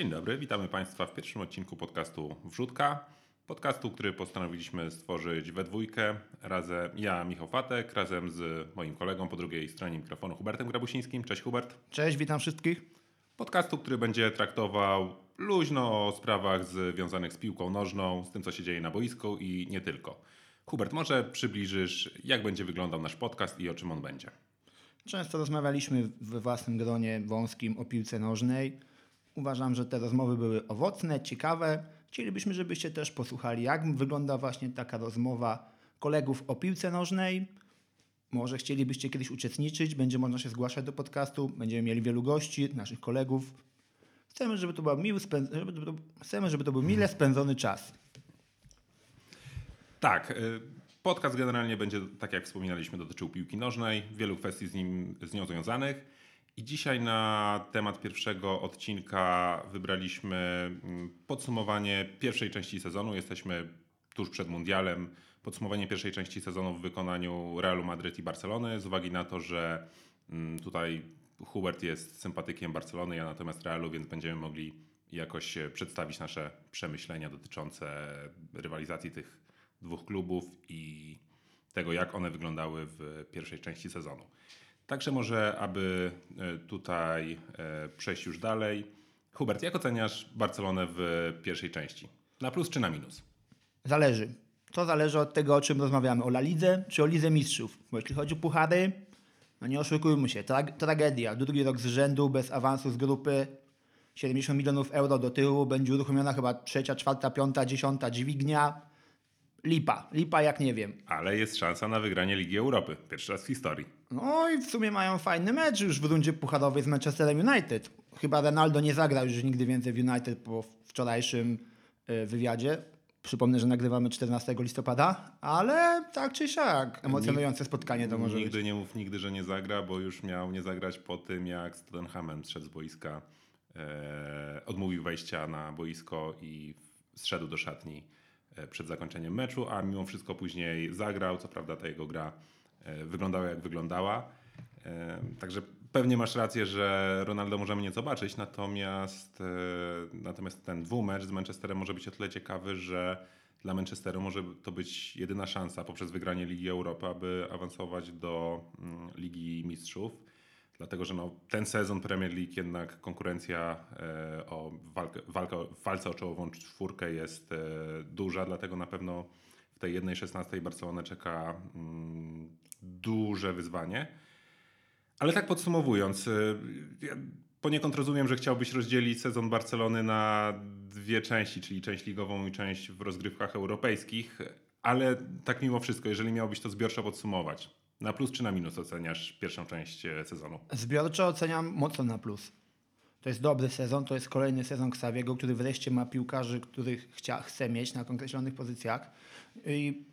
Dzień dobry, witamy Państwa w pierwszym odcinku podcastu Wrzutka. Podcastu, który postanowiliśmy stworzyć we dwójkę. Razem ja, Michał Fatek, razem z moim kolegą po drugiej stronie mikrofonu, Hubertem Grabusińskim. Cześć Hubert. Cześć, witam wszystkich. Podcastu, który będzie traktował luźno o sprawach związanych z piłką nożną, z tym, co się dzieje na boisku i nie tylko. Hubert, może przybliżysz, jak będzie wyglądał nasz podcast i o czym on będzie? Często rozmawialiśmy we własnym gronie wąskim o piłce nożnej. Uważam, że te rozmowy były owocne, ciekawe. Chcielibyśmy, żebyście też posłuchali, jak wygląda właśnie taka rozmowa kolegów o piłce nożnej. Może chcielibyście kiedyś uczestniczyć, będzie można się zgłaszać do podcastu, będziemy mieli wielu gości, naszych kolegów. Chcemy, żeby to, był miły spęd... żeby to... Chcemy, żeby to był mile spędzony czas. Tak, y, podcast generalnie będzie, tak jak wspominaliśmy, dotyczył piłki nożnej, wielu kwestii z, nim, z nią związanych. I dzisiaj na temat pierwszego odcinka wybraliśmy mm, podsumowanie pierwszej części sezonu. Jesteśmy tuż przed Mundialem. Podsumowanie pierwszej części sezonu w wykonaniu Realu Madryt i Barcelony, z uwagi na to, że mm, tutaj Hubert jest sympatykiem Barcelony, ja natomiast Realu, więc będziemy mogli jakoś przedstawić nasze przemyślenia dotyczące rywalizacji tych dwóch klubów i tego, jak one wyglądały w pierwszej części sezonu. Także może, aby e, tutaj e, przejść już dalej. Hubert, jak oceniasz Barcelonę w pierwszej części? Na plus czy na minus? Zależy. To zależy od tego, o czym rozmawiamy. O La Lidze czy o Lidze Mistrzów. Bo jeśli chodzi o puchary, no nie oszukujmy się, tra- tragedia. Drugi rok z rzędu, bez awansu z grupy, 70 milionów euro do tyłu, będzie uruchomiona chyba trzecia, czwarta, piąta, dziesiąta dźwignia. Lipa, lipa jak nie wiem. Ale jest szansa na wygranie Ligi Europy. Pierwszy raz w historii. No i w sumie mają fajny mecz już w rundzie pucharowej z Manchesterem United. Chyba Ronaldo nie zagrał już nigdy więcej w United po wczorajszym y, wywiadzie. Przypomnę, że nagrywamy 14 listopada, ale tak czy siak emocjonujące spotkanie to może nigdy być. nie mów nigdy, że nie zagra, bo już miał nie zagrać po tym, jak z Tottenhamem zszedł z boiska. E, odmówił wejścia na boisko i zszedł do szatni e, przed zakończeniem meczu, a mimo wszystko później zagrał. Co prawda ta jego gra e, wyglądała jak wyglądała. E, Także pewnie masz rację, że Ronaldo możemy nie zobaczyć, natomiast, e, natomiast ten dwumecz z Manchesterem może być o tyle ciekawy, że dla Manchesteru może to być jedyna szansa poprzez wygranie Ligi Europy, aby awansować do mm, Ligi Mistrzów. Dlatego, że no, ten sezon Premier League jednak konkurencja e, o walkę, walka, walce o czołową czwórkę jest e, duża, dlatego na pewno w tej jednej 16 Barcelonę czeka mm, duże wyzwanie. Ale tak podsumowując, y, ja poniekąd rozumiem, że chciałbyś rozdzielić sezon Barcelony na dwie części, czyli część ligową i część w rozgrywkach europejskich, ale tak mimo wszystko, jeżeli miałbyś to zbiorczo podsumować, na plus czy na minus oceniasz pierwszą część e, sezonu? Zbiorczo oceniam mocno na plus. To jest dobry sezon, to jest kolejny sezon Xaviego, który wreszcie ma piłkarzy, których chcia, chce mieć na określonych pozycjach. I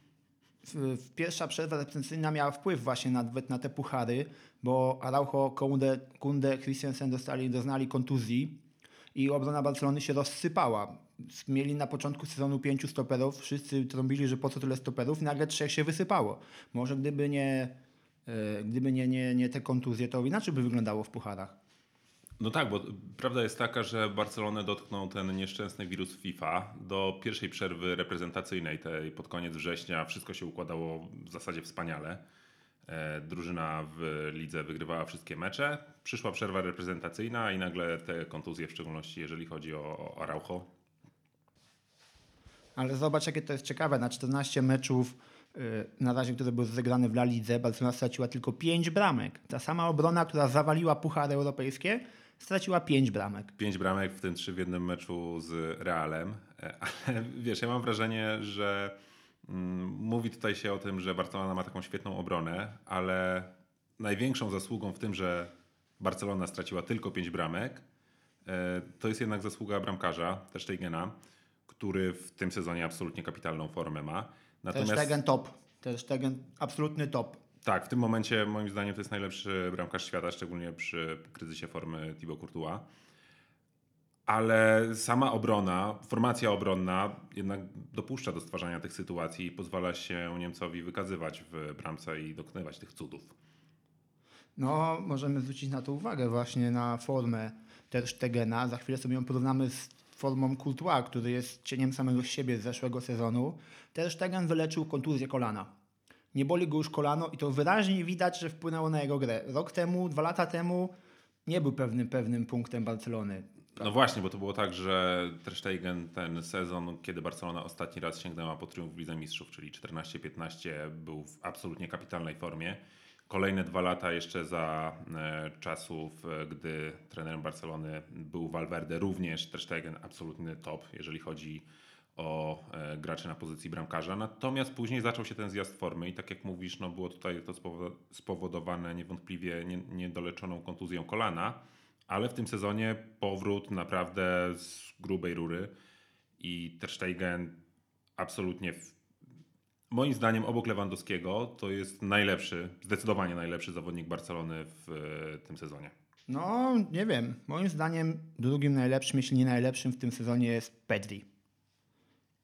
pierwsza przerwa reprezentacyjna miała wpływ właśnie nawet na te puchary, bo Araujo, Kunde, Kunde Christensen dostali, doznali kontuzji i obrona Barcelony się rozsypała. Mieli na początku sezonu pięciu stoperów, wszyscy trąbili, że po co tyle stoperów, nagle trzech się wysypało. Może gdyby nie, e, gdyby nie, nie, nie te kontuzje, to inaczej by wyglądało w pucharach. No tak, bo prawda jest taka, że Barcelonę dotknął ten nieszczęsny wirus FIFA. Do pierwszej przerwy reprezentacyjnej, tej pod koniec września, wszystko się układało w zasadzie wspaniale. E, Drużyna w lidze wygrywała wszystkie mecze. Przyszła przerwa reprezentacyjna i nagle te kontuzje, w szczególności jeżeli chodzi o Araujo. Ale zobacz, jakie to jest ciekawe. Na 14 meczów y, na razie, które były rozegrane w La Lidze, Barcelona straciła tylko 5 bramek. Ta sama obrona, która zawaliła puchary europejskie, straciła 5 bramek. Pięć bramek, w tym trzy w jednym meczu z Realem. E, Ale wiesz, ja mam wrażenie, że mm, mówi tutaj się o tym, że Barcelona ma taką świetną obronę, ale największą zasługą w tym, że Barcelona straciła tylko pięć bramek, e, to jest jednak zasługa bramkarza, też Stegena, który w tym sezonie absolutnie kapitalną formę ma. Ter Stegen top. Ter Stegen absolutny top. Tak, w tym momencie moim zdaniem to jest najlepszy bramkarz świata, szczególnie przy kryzysie formy Thibaut Courtois. Ale sama obrona, formacja obronna jednak dopuszcza do stwarzania tych sytuacji i pozwala się Niemcowi wykazywać w bramce i dokonywać tych cudów. No, możemy zwrócić na to uwagę właśnie na formę Ter Stegena. Za chwilę sobie ją porównamy z formą Courtois, który jest cieniem samego siebie z zeszłego sezonu. Ter Stegen wyleczył kontuzję kolana. Nie boli go już kolano i to wyraźnie widać, że wpłynęło na jego grę. Rok temu, dwa lata temu nie był pewnym, pewnym punktem Barcelony. No właśnie, bo to było tak, że Ter Stegen ten sezon, kiedy Barcelona ostatni raz sięgnęła po triumf w Lidze Mistrzów, czyli 14-15, był w absolutnie kapitalnej formie. Kolejne dwa lata jeszcze za e, czasów, e, gdy trenerem Barcelony był Valverde, również Ter Stegen absolutny top, jeżeli chodzi e, graczy na pozycji bramkarza. Natomiast później zaczął się ten zjazd formy i tak jak mówisz, no było tutaj to spowo- spowodowane niewątpliwie nie- niedoleczoną kontuzją kolana, ale w tym sezonie powrót naprawdę z grubej rury i Ter absolutnie moim zdaniem obok Lewandowskiego to jest najlepszy, zdecydowanie najlepszy zawodnik Barcelony w e, tym sezonie. No, nie wiem. Moim zdaniem drugim najlepszym, jeśli nie najlepszym w tym sezonie jest Pedri.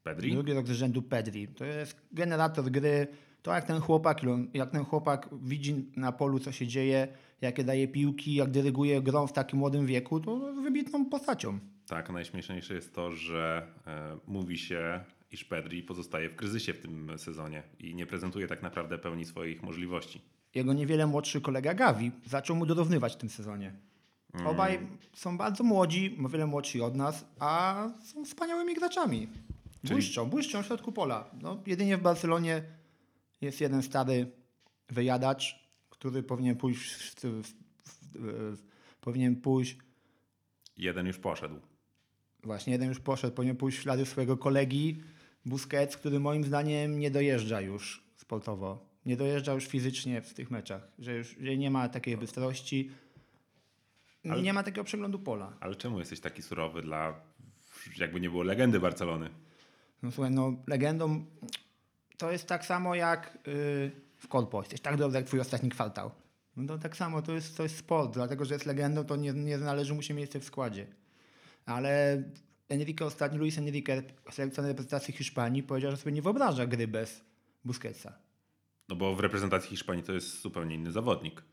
Pedri? Drugi rok z rzędu Pedri. To jest generator gry. To jak ten chłopak, jak ten chłopak widzi na polu, co się dzieje, jakie daje piłki, jak dyryguje grą w takim młodym wieku, to wybitną postacią. Tak, najśmieszniejsze jest to, że e, mówi się, iż Pedri pozostaje w kryzysie w tym sezonie i nie prezentuje tak naprawdę pełni swoich możliwości. Jego niewiele młodszy kolega Gavi zaczął mu dorównywać w tym sezonie. Obaj są bardzo młodzi, o wiele młodsi od nas, a są wspaniałymi graczami. Czyli- Błyszczą, błyszczą w środku pola. No, jedynie w Barcelonie jest jeden stary wyjadacz, który powinien pójść, w, w, w, powinien pójść, Jeden już poszedł. właśnie jeden już poszedł, powinien pójść w ślady swojego kolegi Busquets, który moim zdaniem nie dojeżdża już sportowo. Nie dojeżdża już fizycznie w tych meczach, że już że nie ma takiej bystrości, Ale- nie ma takiego przeglądu pola. Ale czemu jesteś taki surowy dla, jakby nie było legendy Barcelony? No słuchaj, no legendą to jest tak samo jak yy, w korpo. Jesteś tak dobry jak twój ostatni kwartał. No to tak samo, to jest, to jest sport. Dlatego, że jest legendą, to nie, nie należy mu się miejsce w składzie. Ale Enrique ostatni, Luis Enrique, selekcjoner reprezentacji Hiszpanii, powiedział, że sobie nie wyobraża gry bez Busquetsa. No bo w reprezentacji Hiszpanii to jest zupełnie inny zawodnik.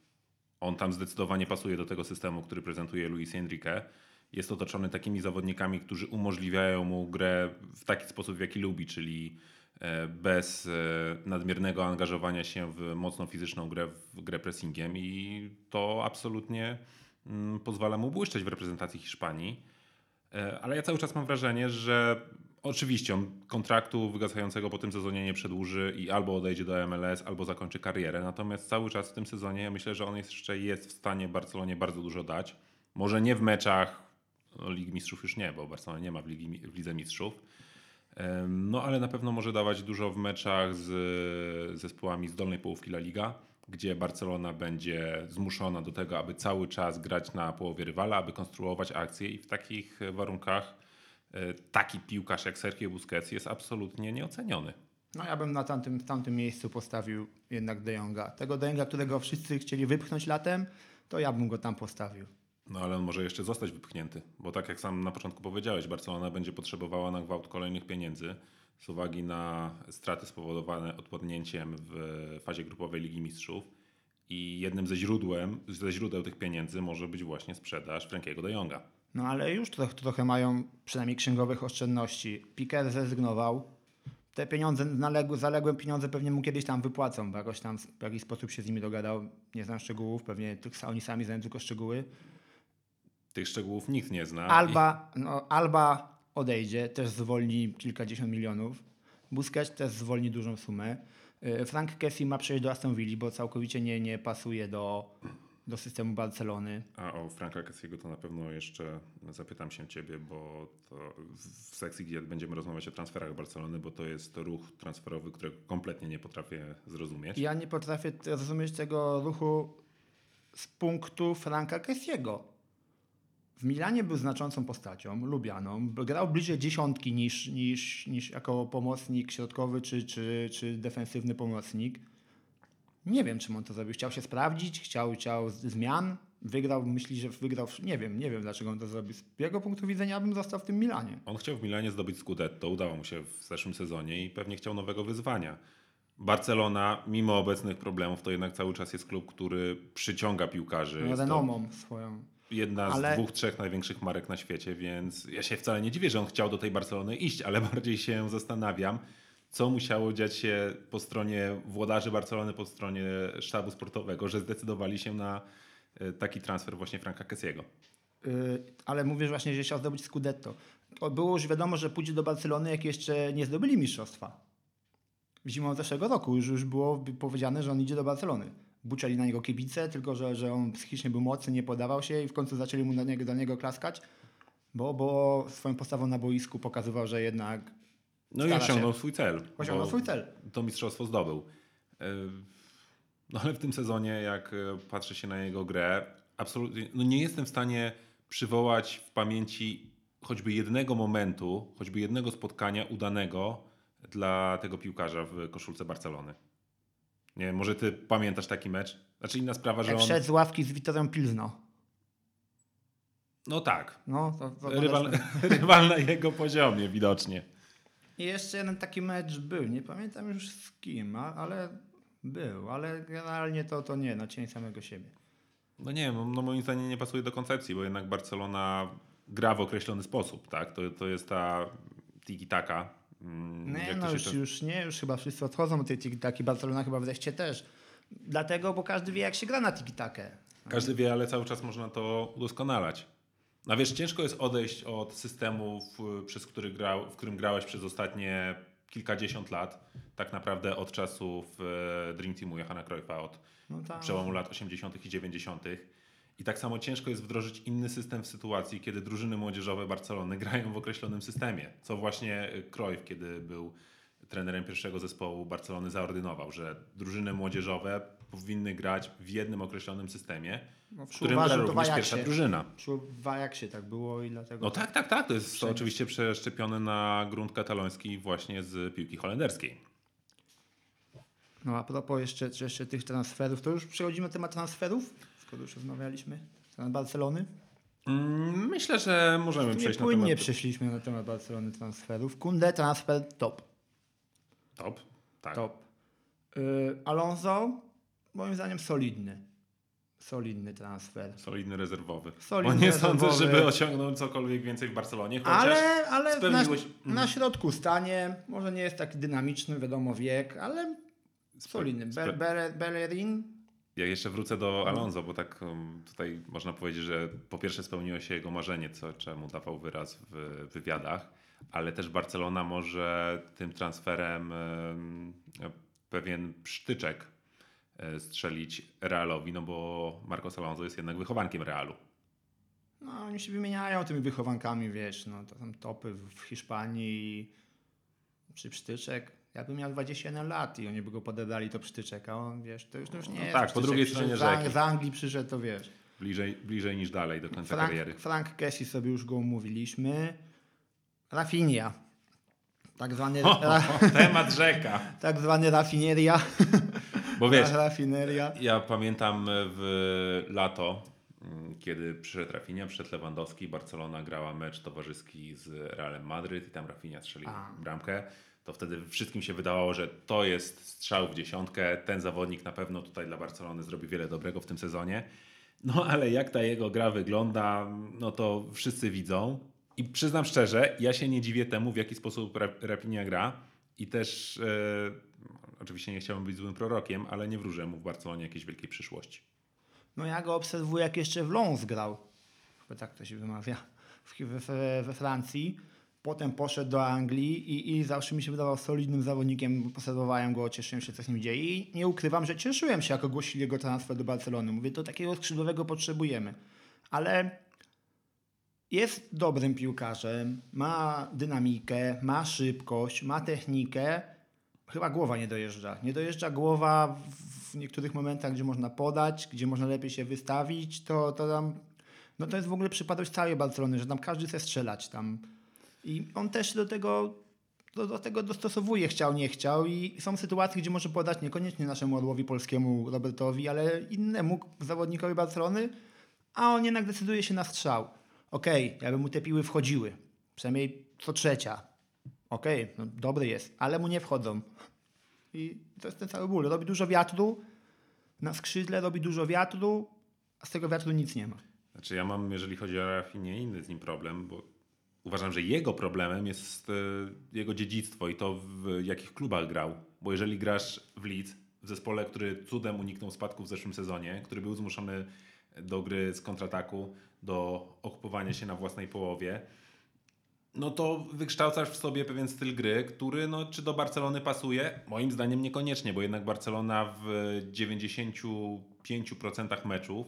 On tam zdecydowanie pasuje do tego systemu, który prezentuje Luis Enrique. Jest otoczony takimi zawodnikami, którzy umożliwiają mu grę w taki sposób, w jaki lubi, czyli e, bez e, nadmiernego angażowania się w mocną fizyczną grę, w grę pressingiem i to absolutnie mm, pozwala mu błyszczeć w reprezentacji Hiszpanii. E, Ale ja cały czas mam wrażenie, że oczywiście on kontraktu wygasającego po tym sezonie nie przedłuży i albo odejdzie do MLS, albo zakończy karierę. Natomiast cały czas w tym sezonie myślę, że on jeszcze jest w stanie Barcelonie bardzo dużo dać. Może nie w meczach no, Ligi Mistrzów już nie, bo Barcelona nie ma w, Ligi, w Lidze Mistrzów. No ale na pewno może dawać dużo w meczach z zespołami z dolnej połówki La Liga, gdzie Barcelona będzie zmuszona do tego, aby cały czas grać na połowie rywala, aby konstruować akcje i w takich warunkach e, taki piłkarz jak Sergio Busquets jest absolutnie nieoceniony. No ja bym na tamtym, tamtym miejscu postawił jednak De Jonga. Tego De Jonga, którego wszyscy chcieli wypchnąć latem, to ja bym go tam postawił. No ale on może jeszcze zostać wypchnięty, bo tak jak sam na początku powiedziałeś, Barcelona będzie potrzebowała na gwałt kolejnych pieniędzy z uwagi na straty spowodowane odpadnięciem w fazie grupowej Ligi Mistrzów i jednym ze, źródłem, ze źródeł tych pieniędzy może być właśnie sprzedaż Frankiego de Jonga. No ale już trochę, trochę mają przynajmniej księgowych oszczędności. Piquer zrezygnował. Te pieniądze, zaległe pieniądze pewnie mu kiedyś tam wypłacą, bo jakoś tam w jakiś sposób się z nimi dogadał. Nie znam szczegółów, pewnie oni sami znają tylko szczegóły. Tych szczegółów nikt nie zna. Alba, no, Alba odejdzie, też zwolni kilkadziesiąt milionów. Busquets też zwolni dużą sumę. Y, Frank Kessie ma przejść do Aston Villa, bo całkowicie nie, nie pasuje do, do systemu Barcelony. A o Franka Cassiego to na pewno jeszcze zapytam się ciebie, bo to w sekcji, gdzie będziemy rozmawiać o transferach Barcelony, bo to jest ruch transferowy, którego kompletnie nie potrafię zrozumieć. Ja nie potrafię zrozumieć tego ruchu z punktu Franka Kessiego. W Milanie był znaczącą postacią, lubianą. Grał bliżej dziesiątki niż, niż, niż jako pomocnik środkowy czy, czy, czy defensywny pomocnik. Nie wiem, czym on to zrobił. Chciał się sprawdzić, chciał, chciał zmian. Wygrał, myśli, że wygrał. Nie wiem, nie wiem, dlaczego on to zrobił. Z jego punktu widzenia bym został w tym Milanie. On chciał w Milanie zdobyć Scudetto, udało mu się w zeszłym sezonie i pewnie chciał nowego wyzwania. Barcelona, mimo obecnych problemów, to jednak cały czas jest klub, który przyciąga piłkarzy. No, Jest to- renomą swoją. Jedna Ale- z dwóch, trzech największych marek na świecie, więc ja się wcale nie dziwię, że on chciał do tej Barcelony iść, ale bardziej się zastanawiam, co musiało dziać się po stronie włodarzy Barcelony, po stronie sztabu sportowego, że zdecydowali się na e, taki transfer właśnie Franka Kessiego. Yy, ale mówisz właśnie, że chciał zdobyć Scudetto. To było już wiadomo, że pójdzie do Barcelony, jak jeszcze nie zdobyli mistrzostwa. Zimą zeszłego roku już, już było powiedziane, że on idzie do Barcelony. Buczeli na niego kibice, tylko że, że on psychicznie był mocny, nie podawał się i w końcu zaczęli mu na niego, do niego klaskać, bo, bo swoją postawą na boisku pokazywał, że jednak No i Stara się. osiągnął swój cel. osiągnął swój cel. To mistrzostwo zdobył. E, No ale w tym sezonie, jak e, patrzy się na jego grę, absolutnie no nie jestem w stanie przywołać w pamięci choćby jednego momentu, choćby jednego spotkania udanego dla tego piłkarza w koszulce Barcelony. Nie wiem, może ty pamiętasz taki mecz? Znaczy inna sprawa, że Jak on... szedł z ławki z Witorem Pilzno. No tak. No, to, to Rywal, rywal na jego poziomie widocznie. I jeszcze jeden taki mecz był, nie pamiętam już z kim, ale był, ale generalnie to, to nie, no cień samego siebie. No nie wiem, no moim zdaniem nie pasuje do koncepcji, bo jednak Barcelona gra w określony sposób, tak? To, to jest ta tiki-taka. Mm, Nie, to no już, czas- już nie, już chyba wszyscy odchodzą od tej tiki-taki, Barcelona chyba wreszcie też. Dlatego, bo każdy wie jak się gra na tiki-takę. Każdy wie, ale cały czas można to udoskonalać. No wiesz, ciężko jest odejść od systemu, w, przez który grał, w którym grałeś przez ostatnie kilkadziesiąt lat, tak naprawdę od czasów e, Dream Teamu Johana Cruyffa, od No tak. przełomu lat 80. i 90. I tak samo ciężko jest wdrożyć inny system w sytuacji, kiedy drużyny młodzieżowe Barcelony grają w określonym systemie. Co właśnie Cruyff, kiedy był trenerem pierwszego zespołu Barcelony, zaordynował, że drużyny młodzieżowe powinny grać w jednym określonym systemie, No, w którym gra to również w pierwsza drużyna. Przy Ajaxie tak było i dlatego... No tak, tak, tak. To jest Wszędzie. oczywiście przeszczepione na grunt kataloński właśnie z piłki holenderskiej. No a propos jeszcze, jeszcze tych transferów, to już przechodzimy do temat transferów, skoro już rozmawialiśmy na Barcelony. Mm, Myślę, że możemy Nie przejść na temat przeszliśmy na temat Barcelony transferów. Kunde transfer top. top. Tak. Top. Y, Alonso, moim zdaniem solidny. Solidny transfer. Solidny rezerwowy. Solidny Bo nie rezerwowy. sądzę, żeby osiągnął cokolwiek więcej w Barcelonie. Chociaż Ale, ale na, spełniłeś- na środku stanie, może nie jest taki dynamiczny, wiadomo wiek, ale solidny. Be, Bellerin, Ja jeszcze wrócę do Alonso, bo tak um, tutaj można powiedzieć, że po pierwsze spełniło się jego marzenie, co, czemu dawał wyraz w wywiadach, ale też Barcelona może tym transferem em, pewien przytyczek e, strzelić Realowi, no bo Marcos Alonso jest jednak wychowankiem Realu. no oni się wymieniają tymi wychowankami, wiesz, no to są topy w Hiszpanii czy Psztyczek. Jakby miał 21 lat i oni by go podedali, to Psztyczek, a on, wiesz, to już, to już nie No jest tak, po Psztyczek, drugiej stronie rzeki. Z Anglii przyszedł, to wiesz. Bliżej, bliżej niż dalej do końca Frank, kariery. Frank Kessie sobie już go umówiliśmy. Rafinha. Tak zwany, O, ra, temat rzeka. tak zwany rafineria. Bo wiesz, Rafineria. Ja pamiętam w lato, mm, kiedy przyszedł Rafinha, przyszedł Lewandowski, Barcelona grała mecz towarzyski z Realem Madryt i tam Rafinha strzelił bramkę. To wtedy wszystkim się wydawało, że to jest strzał w dziesiątkę. Ten zawodnik na pewno tutaj dla Barcelony zrobi wiele dobrego w tym sezonie. No ale jak ta jego gra wygląda, no to wszyscy widzą. I przyznam szczerze, ja się nie dziwię temu, w jaki sposób Ra- Rafinha gra. I też e, oczywiście nie chciałbym być złym prorokiem, ale nie wróżę mu w Barcelonie jakiejś wielkiej przyszłości. No ja go obserwuję, jak jeszcze w Lens grał. Chyba tak to się wymawia. W, we Francji. Potem poszedł do Anglii i, i zawsze mi się wydawał solidnym zawodnikiem. Obserwowałem go, cieszyłem się, co z nim dzieje. I nie ukrywam, że cieszyłem się, jak ogłosili jego transfer do Barcelony. Mówię, to takiego skrzydłowego potrzebujemy. Ale jest dobrym piłkarzem, ma dynamikę, ma szybkość, ma technikę. Chyba głowa nie dojeżdża. Nie dojeżdża głowa w niektórych momentach, gdzie można podać, gdzie można lepiej się wystawić. To, to tam. No to jest w ogóle przypadłość całej Barcelony, że tam każdy chce strzelać tam. I on też do tego, do, do tego dostosowuje, chciał, nie chciał. I są sytuacje, gdzie może podać niekoniecznie naszemu orłowi polskiemu Robertowi, ale innemu zawodnikowi Barcelony, a on jednak decyduje się na strzał. Okej, jakby mu te piły wchodziły, przynajmniej co trzecia. Okej, no dobry jest, ale mu nie wchodzą. I to jest ten cały ból. Robi dużo wiatru, na skrzydle robi dużo wiatru, a z tego wiatru nic nie ma. Znaczy ja mam, jeżeli chodzi o Rafinie, inny z nim problem, bo uważam, że jego problemem jest e, jego dziedzictwo i to w jakich klubach grał. Bo jeżeli grasz w Leeds, w zespole, który cudem uniknął spadku w zeszłym sezonie, który był zmuszony do gry z kontrataku, do okupowania się na własnej połowie, no to wykształcasz w sobie pewien styl gry, który no, czy do Barcelony pasuje? Moim zdaniem niekoniecznie, bo jednak Barcelona w 95% meczów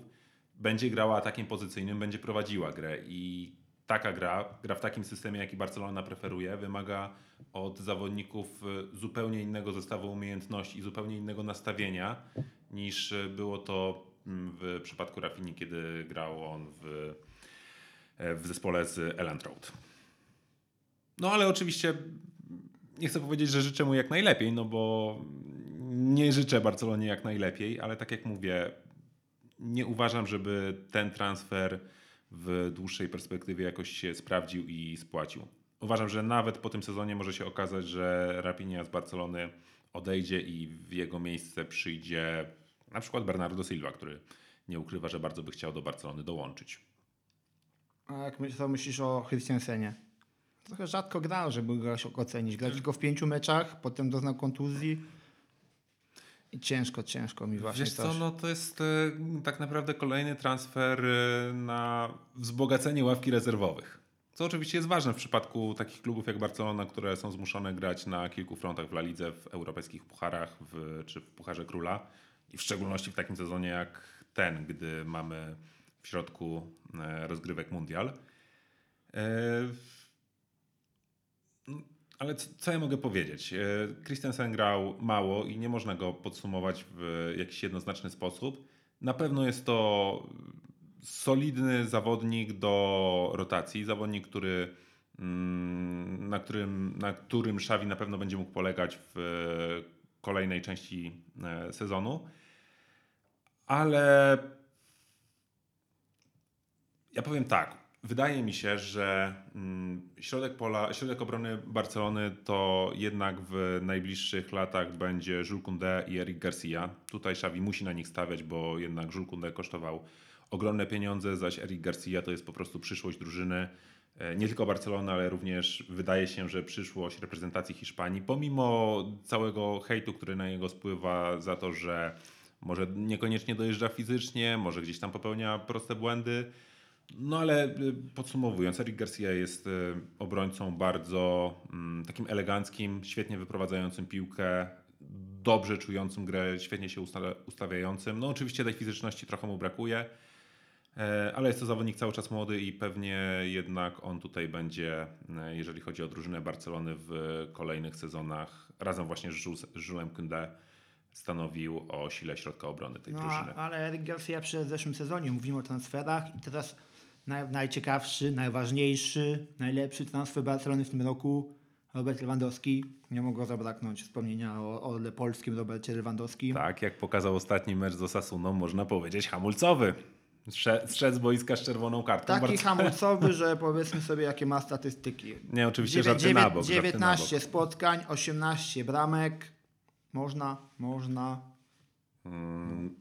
będzie grała atakiem pozycyjnym, będzie prowadziła grę i taka gra, gra w takim systemie, jaki Barcelona preferuje, wymaga od zawodników y, zupełnie innego zestawu umiejętności i zupełnie innego nastawienia niż y, było to mm, w przypadku Rafini, kiedy grał on w, e, w zespole z Elland Road. No ale oczywiście nie chcę powiedzieć, że życzę mu jak najlepiej, no bo nie życzę Barcelonie jak najlepiej, ale tak jak mówię, nie uważam, żeby ten transfer w dłuższej perspektywie jakoś się sprawdził i spłacił. Uważam, że nawet po tym sezonie może się okazać, że Rapinia z Barcelony odejdzie i w jego miejsce przyjdzie na przykład Bernardo Silva, który nie ukrywa, że bardzo by chciał do Barcelony dołączyć. A jak co myślisz o Christiansenie? Trochę rzadko grał, żeby go ocenić. Grał tylko w pięciu meczach, potem doznał kontuzji. I ciężko, ciężko mi właśnie Wiesz co, no to jest e, tak naprawdę kolejny transfer e, na wzbogacenie ławki rezerwowych. Co oczywiście jest ważne w przypadku takich klubów jak Barcelona, które są zmuszone grać na kilku frontach w La Lidze, w europejskich pucharach w, czy w Pucharze Króla. I w szczególności w takim sezonie jak ten, gdy mamy w środku e, rozgrywek mundial. Ale co, co ja mogę powiedzieć? E, Christensen grał mało i nie można go podsumować w jakiś jednoznaczny sposób. Na pewno jest to solidny zawodnik do rotacji, zawodnik, który, mm, na, którym, na którym Xavi na pewno będzie mógł polegać w kolejnej części e, sezonu. Ale ja powiem tak. Wydaje mi się, że mm, środek pola, środek obrony Barcelony to jednak w najbliższych latach będzie Jules Koundé i Eric Garcia. Tutaj Xavi musi na nich stawiać, bo jednak Jules Koundé kosztował ogromne pieniądze, zaś Eric Garcia to jest po prostu przyszłość drużyny. E, Nie tylko Barcelony, ale również wydaje się, że przyszłość reprezentacji Hiszpanii, pomimo całego hejtu, który na niego spływa za to, że może niekoniecznie dojeżdża fizycznie, może gdzieś tam popełnia proste błędy. No ale y, podsumowując, Eric Garcia jest y, obrońcą bardzo mm, takim eleganckim, świetnie wyprowadzającym piłkę, dobrze czującym grę, świetnie się usta- ustawiającym. No oczywiście tej fizyczności trochę mu brakuje, e, ale jest to zawodnik cały czas młody i pewnie jednak on tutaj będzie, e, jeżeli chodzi o drużynę Barcelony w kolejnych sezonach, razem właśnie z Julesem Koundé stanowił o sile środka obrony tej No, drużyny. ale Eric Garcia w zeszłym sezonie. Mówimy o transferach i teraz naj, najciekawszy, najważniejszy, najlepszy transfer Barcelony w tym roku Robert Lewandowski. Nie mogło zabraknąć wspomnienia o, o polskim Robercie Lewandowskim. Tak, jak pokazał ostatni mecz z Osasuną, można powiedzieć hamulcowy. Strze- Strzec boiska z czerwoną kartą. Taki Bardzo- hamulcowy, że powiedzmy sobie jakie ma statystyki. Nie, oczywiście Dziewię- żarty na bok. żarty na 19 bok. spotkań, 18 bramek. Można, można. Mm,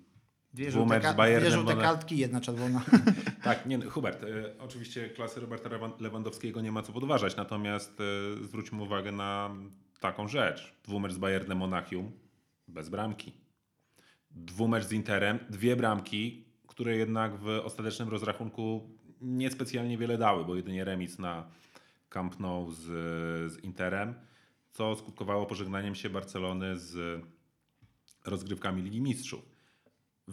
Dwie Dwumecz żółte, z ka- Bayernem, dwie żółte kartki, jedna czerwona. tak, nie, no, Hubert, e, oczywiście klasy Roberta Lewan- Lewandowskiego nie ma co podważać, natomiast e, zwróćmy uwagę na taką rzecz. Dwumecz z Bayernem Monachium bez bramki. Dwumecz z Interem, dwie bramki, które jednak w ostatecznym rozrachunku niespecjalnie wiele dały, bo jedynie remis na Camp Nou z, z Interem, co skutkowało pożegnaniem się Barcelony z rozgrywkami Ligi Mistrzów.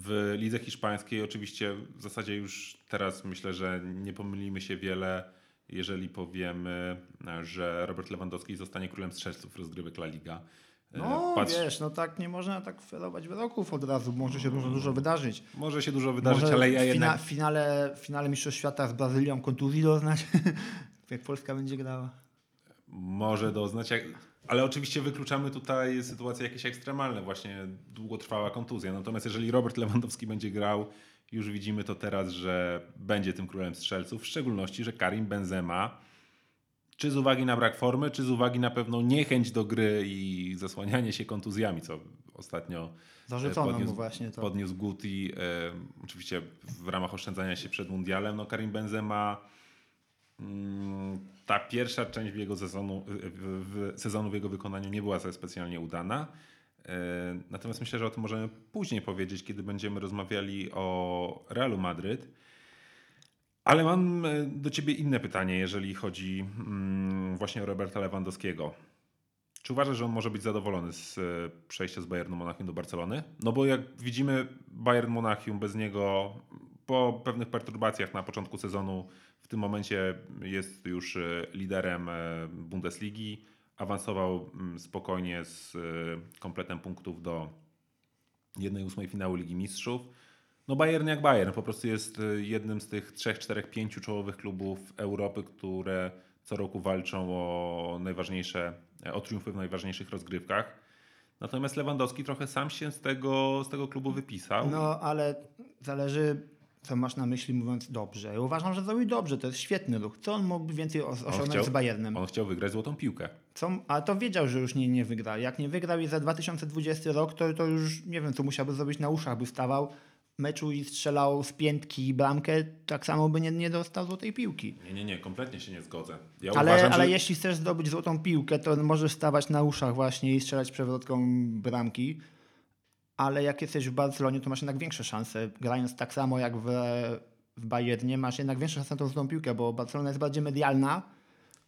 W lidze hiszpańskiej oczywiście w zasadzie już teraz myślę, że nie pomylimy się wiele, jeżeli powiemy, że Robert Lewandowski zostanie królem strzelców rozgrywek La Liga. E, No Patrz- wiesz, no tak nie można tak ferować wyroków od razu. Może się dużo, dużo wydarzyć. Może się dużo wydarzyć, Może ale ja w, jednak... fina, w, finale, finale Mistrzostw Świata z Brazylią kontuzji doznać. Jak Polska będzie grała. Może doznać, jak... ale oczywiście wykluczamy tutaj sytuacje jakieś ekstremalne, właśnie długotrwała kontuzja. Natomiast jeżeli Robert Lewandowski będzie grał, już widzimy to teraz, że będzie tym królem strzelców, w szczególności, że Karim Benzema, czy z uwagi na brak formy, czy z uwagi na pewną niechęć do gry i zasłanianie się kontuzjami, co ostatnio Zarzucono podniósł, mu właśnie to. podniósł Guti, e, oczywiście w ramach oszczędzania się przed mundialem. No Karim Benzema, ta pierwsza część w jego sezonu, w, sezonu w jego wykonaniu nie była specjalnie udana. E, natomiast myślę, że o tym możemy później powiedzieć, kiedy będziemy rozmawiali o Realu Madryt. Ale mam e, do ciebie inne pytanie, jeżeli chodzi mm, właśnie o Roberta Lewandowskiego. Czy uważasz, że on może być zadowolony z e, przejścia z Bayernu Monachium do Barcelony? No bo jak widzimy, Bayern Monachium bez niego po pewnych perturbacjach na początku sezonu w tym momencie jest już e, liderem e, Bundesligi. Awansował mm, spokojnie z e, kompletem punktów do 1-8 finału Ligi Mistrzów. No Bayern jak Bayern, po prostu jest jednym z tych trzech, czterech, pięciu czołowych klubów Europy, które co roku walczą o najważniejsze, o triumfy w najważniejszych rozgrywkach. Natomiast Lewandowski trochę sam się z tego, z tego klubu wypisał. No, ale zależy, co masz na myśli mówiąc dobrze. Ja uważam, że zrobił dobrze, to jest świetny ruch. Co on mógłby więcej os- osiągnąć chciał- z Bayernem? On chciał wygrać złotą piłkę. Co, a to wiedział, że już nie, nie wygra. Jak nie wygrał i za 2020 rok, to, to już nie wiem, co musiałby zrobić na uszach, by stawał meczu i strzelał z piętki bramkę, tak samo by nie, nie dostał złotej piłki. Nie, nie, nie, kompletnie się nie zgodzę. Ja ale uważam, ale że... jeśli chcesz zdobyć złotą piłkę, to możesz stawać na uszach właśnie i strzelać przewrotką bramki. Ale jak jesteś w Barcelonie, to masz jednak większe szanse. Grając tak samo jak w, w Bayernie, masz jednak większe szanse na tą złotą piłkę, bo Barcelona jest bardziej medialna.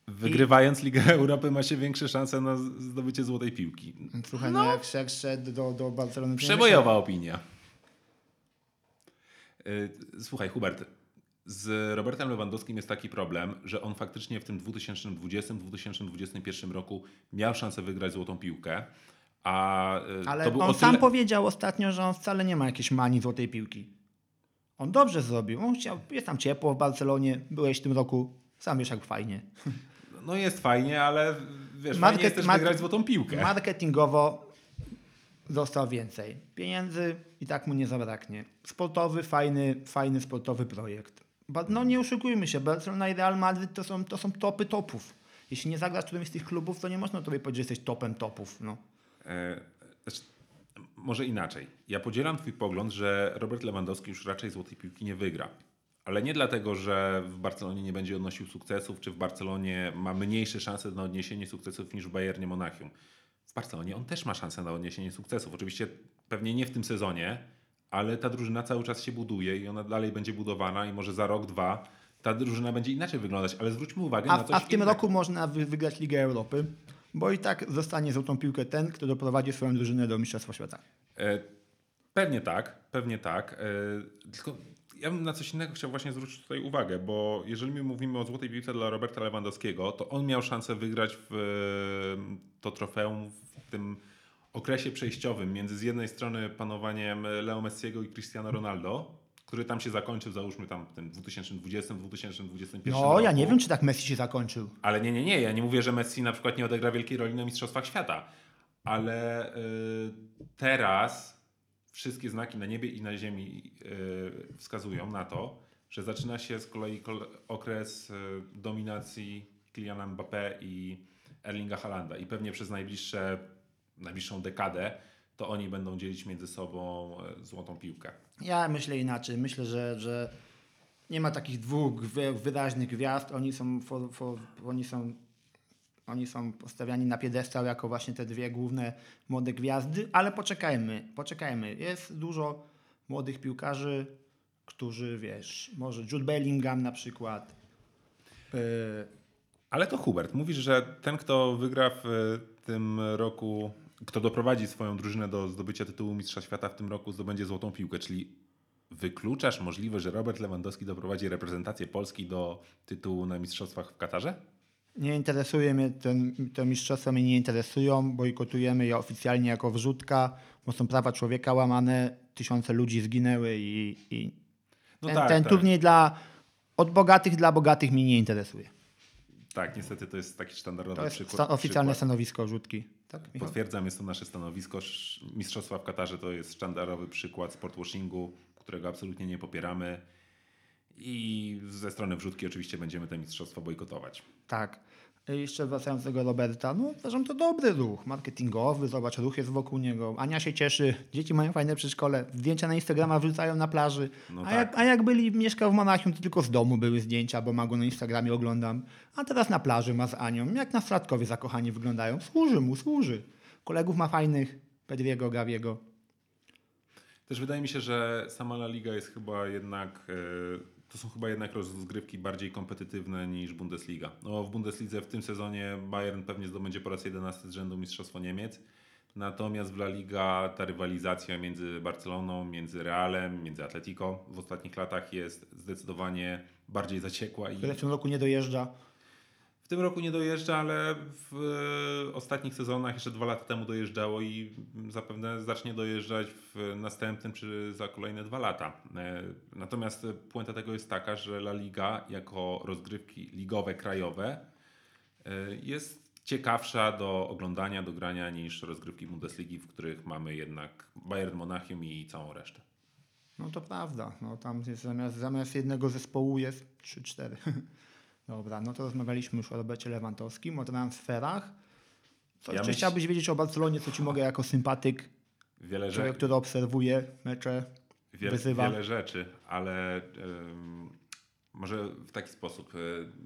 Wygrywając Ligę Europy ma się większe szanse na zdobycie złotej piłki. Słuchaj, no, jak, jak szedł do, do Barcelony... Przebojowa opinia. Y, Słuchaj, Hubert, z Robertem Lewandowskim jest taki problem, że on faktycznie w tym 2020-2021 roku miał szansę wygrać złotą piłkę, a y, Ale on o sam tyle... powiedział ostatnio, że on wcale nie ma jakiejś manii złotej piłki. On dobrze zrobił. On chciał, jest tam ciepło w Barcelonie, byłeś w tym roku, sam wiesz jak fajnie. No jest fajnie, ale wiesz, Market- fajnie jest też wygrać złotą piłkę. Marketingowo dostał więcej. Pieniędzy i tak mu nie zabraknie. Sportowy, fajny, fajny sportowy projekt. No nie oszukujmy się, Barcelona i Real Madrid to są, to są topy topów. Jeśli nie zagrasz w którymś z tych klubów, to nie można tobie powiedzieć, że jesteś topem topów. No. E, znaczy, może inaczej. Ja podzielam twój pogląd, że Robert Lewandowski już raczej złotej piłki nie wygra. Ale nie dlatego, że w Barcelonie nie będzie odnosił sukcesów, czy w Barcelonie ma mniejsze szanse na odniesienie sukcesów niż w Bayernie Monachium. W Barcelonie on też ma szansę na odniesienie sukcesów. Oczywiście pewnie nie w tym sezonie, ale ta drużyna cały czas się buduje i ona dalej będzie budowana i może za rok, dwa ta drużyna będzie inaczej wyglądać. Ale zwróćmy uwagę na A, coś a w tym innego. roku można wy, wygrać Ligę Europy, bo i tak zostanie złotą piłkę ten, kto doprowadzi swoją drużynę do Mistrzostwa Świata. E, Pewnie tak, pewnie tak. E, Tylko ja bym na coś innego chciał właśnie zwrócić tutaj uwagę, bo jeżeli my mówimy o złotej piłce dla Roberta Lewandowskiego, to on miał szansę wygrać w to trofeum w tym okresie przejściowym między z jednej strony panowaniem Leo Messiego i Cristiano Ronaldo, który tam się zakończył, załóżmy tam w tym 2020-2021 No, roku. ja nie wiem, czy tak Messi się zakończył. Ale nie, nie, nie. Ja nie mówię, że Messi na przykład nie odegra wielkiej roli na Mistrzostwach Świata. Ale y, teraz wszystkie znaki na niebie i na ziemi y, wskazują na to, że zaczyna się z kolei kol- okres y, dominacji Kyliana Mbappé i Erlinga Haalanda. I pewnie przez najbliższe, najbliższą dekadę to oni będą dzielić między sobą y, złotą piłkę. Ja myślę inaczej. Myślę, że, że nie ma takich dwóch wyraźnych gwiazd. Oni są, for, for, oni są, oni są postawiani na piedestał jako właśnie te dwie główne młode gwiazdy, ale poczekajmy, poczekajmy. Jest dużo młodych piłkarzy, którzy, wiesz, może Jude Bellingham na przykład. Yy, Ale to Hubert, mówisz, że ten, kto wygra w e, tym roku, kto doprowadzi swoją drużynę do zdobycia tytułu Mistrza Świata w tym roku, zdobędzie złotą piłkę, czyli wykluczasz możliwość, że Robert Lewandowski doprowadzi reprezentację Polski do tytułu na Mistrzostwach w Katarze? Nie interesuje mnie, ten, te mistrzostwa mnie nie interesują, bojkotujemy je oficjalnie jako wrzutka, bo są prawa człowieka łamane, tysiące ludzi zginęły i, i No ten, tak, ten tak. turniej dla, od bogatych dla bogatych mnie nie interesuje. Tak, niestety to jest taki standardowy To jest przykład. oficjalne przykład. stanowisko rzutki. Tak, Michał? Potwierdzam, jest to nasze stanowisko. Mistrzostwa w Katarze to jest sztandarowy przykład sportwashingu, którego absolutnie nie popieramy. I ze strony wrzutki oczywiście będziemy te mistrzostwa bojkotować. Tak. Jeszcze wracając do tego Roberta, no uważam to dobry ruch, marketingowy, zobacz, ruch jest wokół niego. Ania się cieszy, dzieci mają fajne przedszkole, zdjęcia na Instagrama wrzucają na plaży. No a, tak. jak, a jak byli, mieszkał w Monachium, to tylko z domu były zdjęcia, bo ma go na Instagramie oglądam. A teraz na plaży ma z Anią, jak nastolatkowie zakochani wyglądają. Służy mu, służy. Kolegów ma fajnych, Pedriego, Gaviego. Też wydaje mi się, że sama La Liga jest chyba jednak. e, To są chyba jednak rozgrywki bardziej kompetytywne niż Bundesliga. No, w Bundeslidze w tym sezonie Bayern pewnie zdobędzie po raz 11 z rzędu Mistrzostwo Niemiec. Natomiast w La Liga ta rywalizacja między Barceloną, między Realem, między Atletico w ostatnich latach jest zdecydowanie bardziej zaciekła i Który w roku nie dojeżdża. Tym roku nie dojeżdża, ale w e, ostatnich sezonach jeszcze dwa lata temu dojeżdżało i zapewne zacznie dojeżdżać w następnym czy za kolejne dwa lata. E, Natomiast puenta tego jest taka, że La Liga jako rozgrywki ligowe, krajowe e, jest ciekawsza do oglądania, do grania niż rozgrywki Bundesligi, w których mamy jednak Bayern Monachium i całą resztę. No to prawda. No, tam jest zamiast, zamiast jednego zespołu jest 3-4. Dobra, no to rozmawialiśmy już o Robercie Lewandowskim, o transferach. Co Ja jeszcze myśl- chciałbyś wiedzieć o Barcelonie, co ci mogę jako sympatyk, Wiele człowiek, rzeczy. który obserwuje mecze, Wiele, wyzywa. wiele rzeczy, ale ym, może w taki sposób.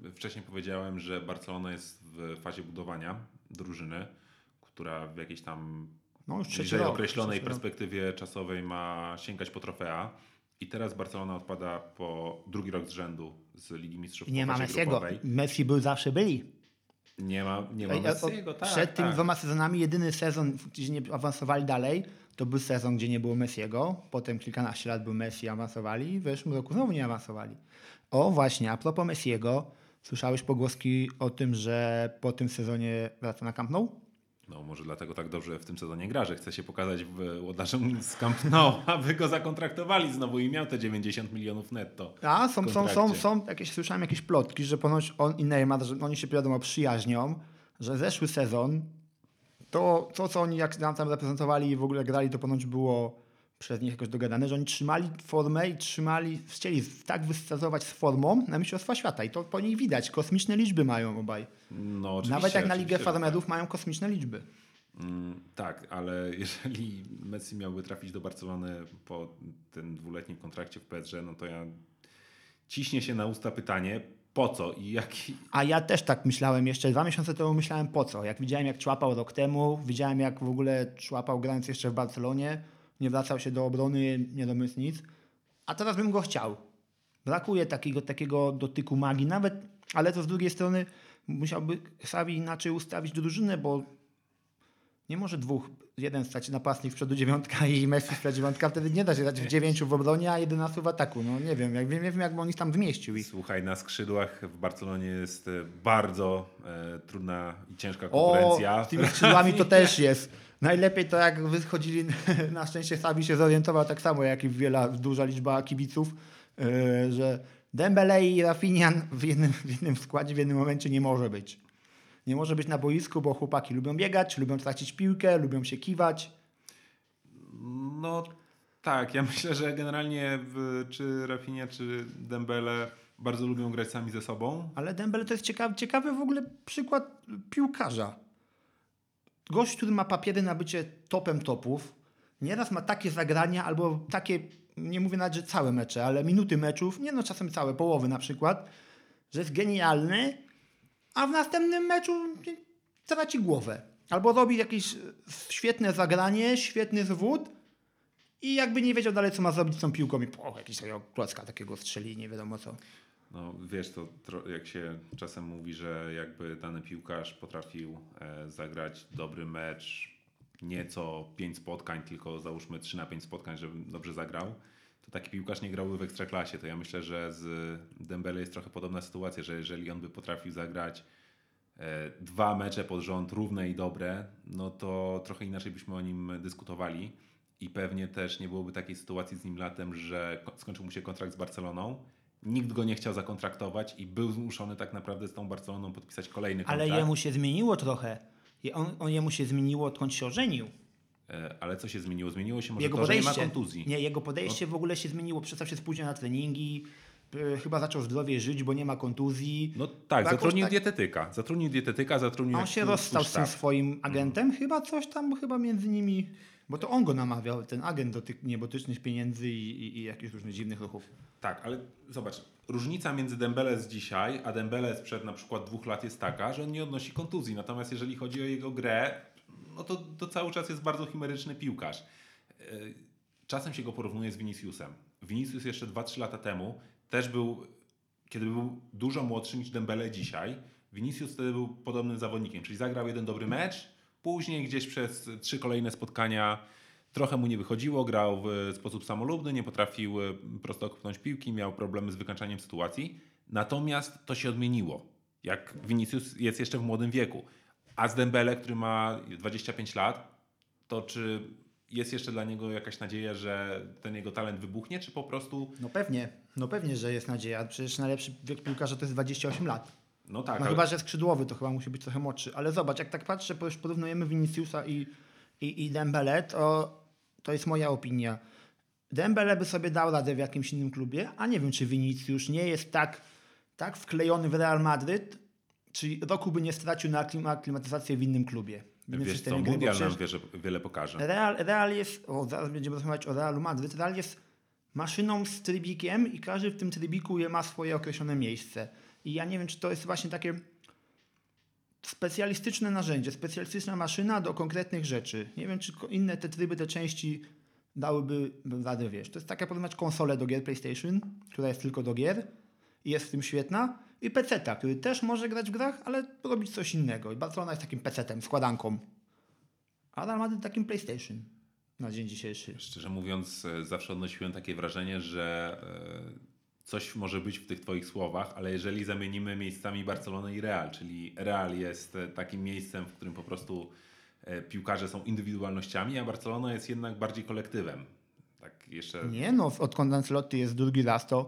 Y, Wcześniej powiedziałem, że Barcelona jest w fazie budowania drużyny, która w jakiejś tam No bliżej rok. określonej trzeci rok. perspektywie czasowej ma sięgać po trofea. I teraz Barcelona odpada po drugi rok z rzędu z Ligi Mistrzów I nie ma Messiego. Messi był zawsze byli. Nie ma, nie ma Messiego, tak, Przed tymi tak. dwoma sezonami jedyny sezon, gdzie nie awansowali dalej, to był sezon, gdzie nie było Messiego. Potem kilkanaście lat był Messi, awansowali i w zeszłym roku znowu nie awansowali. O właśnie, a propos Messiego, słyszałeś pogłoski o tym, że po tym sezonie wraca na Camp Nou? No może dlatego tak dobrze w tym sezonie gra, że chce się pokazać w łodarzom z Camp Nou, aby go zakontraktowali znowu i miał te 90 milionów netto. A, są, są, są, są jakieś, słyszałem jakieś plotki, że ponoć on i Neymar, że oni się wiadomo przyjaźnią, że zeszły sezon, to, to co oni jak nam tam reprezentowali i w ogóle grali, to ponoć było przez nich jakoś dogadane, że oni trzymali formę i trzymali, chcieli tak wystartować z formą na Mistrzostwa Świata i to po nich widać, kosmiczne liczby mają obaj. No, Nawet jak na Ligę Farmerów mają kosmiczne liczby. Tak. Mm, tak, ale jeżeli Messi miałby trafić do Barcelony po tym dwuletnim kontrakcie w PSG, no to ja ciśnie się na usta pytanie, po co i jaki... A ja też tak myślałem jeszcze, dwa miesiące temu myślałem po co. Jak widziałem jak człapał rok temu, widziałem jak w ogóle człapał grając jeszcze w Barcelonie, nie wracał się do obrony, nie domysł nic. A teraz bym go chciał. Brakuje takiego, takiego dotyku magii nawet, ale to z drugiej strony musiałby Xavi inaczej ustawić drużynę, bo nie może dwóch, jeden stać napastnik w przodu dziewiątka i Messi przodu dziewiątka, wtedy nie da się dać w dziewięciu w obronie, a 11 w ataku. No nie wiem, jak, nie wiem jakby on ich tam zmieścił. Słuchaj, na skrzydłach w Barcelonie jest e, bardzo e, trudna i ciężka O, konkurencja. z tymi skrzydłami to też jest. Najlepiej to jak wychodzili, na szczęście Sabi się zorientował tak samo jak i wiele, duża liczba kibiców, yy, że Dembele i Rafinian w jednym, w jednym składzie w jednym momencie nie może być. Nie może być na boisku, bo chłopaki lubią biegać, lubią tracić piłkę, lubią się kiwać. No tak, ja myślę, że generalnie czy Rafinha, czy Dembele bardzo lubią grać sami ze sobą. Ale Dembele to jest ciekawy, ciekawy w ogóle przykład piłkarza. Gość, który ma papiery na bycie topem topów, nieraz ma takie zagrania albo takie, nie mówię nawet, że całe mecze, ale minuty meczów, nie no czasem całe, połowy na przykład, że jest genialny, a w następnym meczu traci głowę. Albo robi jakieś świetne zagranie, świetny zwód i jakby nie wiedział dalej, co ma zrobić z tą piłką i o, jakiś takiego klocka takiego strzeli, nie wiadomo co. No wiesz, to jak się czasem mówi, że jakby dany piłkarz potrafił e, zagrać dobry mecz, nie co 5 spotkań, tylko załóżmy 3 na 5 spotkań, żeby dobrze zagrał, to taki piłkarz nie grałby w ekstraklasie. To ja myślę, że z Dembele jest trochę podobna sytuacja, że jeżeli on by potrafił zagrać e, dwa mecze pod rząd równe i dobre, no to trochę inaczej byśmy o nim dyskutowali. I pewnie też nie byłoby takiej sytuacji z nim latem, że ko- skończył mu się kontrakt z Barceloną. Nikt go nie chciał zakontraktować i był zmuszony tak naprawdę z tą Barceloną podpisać kolejny Ale kontrakt. jemu się zmieniło trochę. On, on jemu się zmieniło, odkąd się ożenił. E, Ale co się zmieniło? Zmieniło się może Jego to, że nie podejście. ma kontuzji. Nie, jego podejście w ogóle się zmieniło. Przestał się spóźniać na treningi, y, chyba zaczął zdrowie żyć, bo nie ma kontuzji. No tak, Jakoś zatrudnił tak- dietetyka. Zatrudnił dietetyka, zatrudnił A on się rozstał z tym swoim agentem, chyba coś tam chyba między nimi, bo to on go namawiał, ten agent do tych niebotycznych pieniędzy i, i, i jakichś różnych dziwnych ruchów. Tak, ale zobacz, różnica między Dembele z dzisiaj, a Dembele sprzed na przykład dwóch lat jest taka, że on nie odnosi kontuzji. Natomiast jeżeli chodzi o jego grę, no to, to cały czas jest bardzo chimeryczny piłkarz. Yy, Czasem się go porównuje z Viniciusem. Vinicius jeszcze 2-3 lata temu też był, kiedy był dużo młodszy niż Dembele dzisiaj, Vinicius wtedy był podobnym zawodnikiem, czyli zagrał jeden dobry mecz, później gdzieś przez trzy kolejne spotkania trochę mu nie wychodziło, grał w sposób samolubny, nie potrafił e, prosto kopnąć piłki, miał problemy z wykańczaniem sytuacji. Natomiast to się odmieniło, jak Vinicius jest jeszcze w młodym wieku. A z Dembele, który ma 25 lat, to czy jest jeszcze dla niego jakaś nadzieja, że ten jego talent wybuchnie, czy po prostu No pewnie, no pewnie, że jest nadzieja. Przecież najlepszy wiek piłkarza to jest 28 lat. No tak, No ale- chyba, że skrzydłowy, to chyba musi być trochę młodszy. Ale zobacz, jak tak patrzę, bo już porównujemy Viniciusa i, i, i Dembele, to, to jest moja opinia. Dembele by sobie dał radę w jakimś innym klubie, a nie wiem, czy Vinicius nie jest tak, tak wklejony w Real Madryt, czy roku by nie stracił na aklim- aklimatyzację w innym klubie. W innym wiesz co, gry, Mundial nam wie, że wiele pokaże. Real, Real jest, o, zaraz będziemy rozmawiać o Realu Madryt, Real jest maszyną z trybikiem i każdy w tym trybiku je ma swoje określone miejsce. I ja nie wiem, czy to jest właśnie takie specjalistyczne narzędzie, specjalistyczna maszyna do konkretnych rzeczy. Nie wiem, czy inne te tryby, te części dałyby radę, wiesz. To jest taka porównać konsolę do gier PlayStation, która jest tylko do gier i jest w tym świetna, i PC-ta, który też może grać w grach, ale robić coś innego. I Barcelona jest takim PC-tem, składanką. A Real Madrid takim PlayStation na dzień dzisiejszy. Szczerze mówiąc, e, zawsze odnosiłem takie wrażenie, że e, coś może być w tych Twoich słowach, ale jeżeli zamienimy miejscami Barcelonę i Real, czyli Real jest e, takim miejscem, w którym po prostu e, piłkarze są indywidualnościami, a Barcelona jest jednak bardziej kolektywem. Tak jeszcze. Nie no, odkąd Ancelotti jest drugi raz, to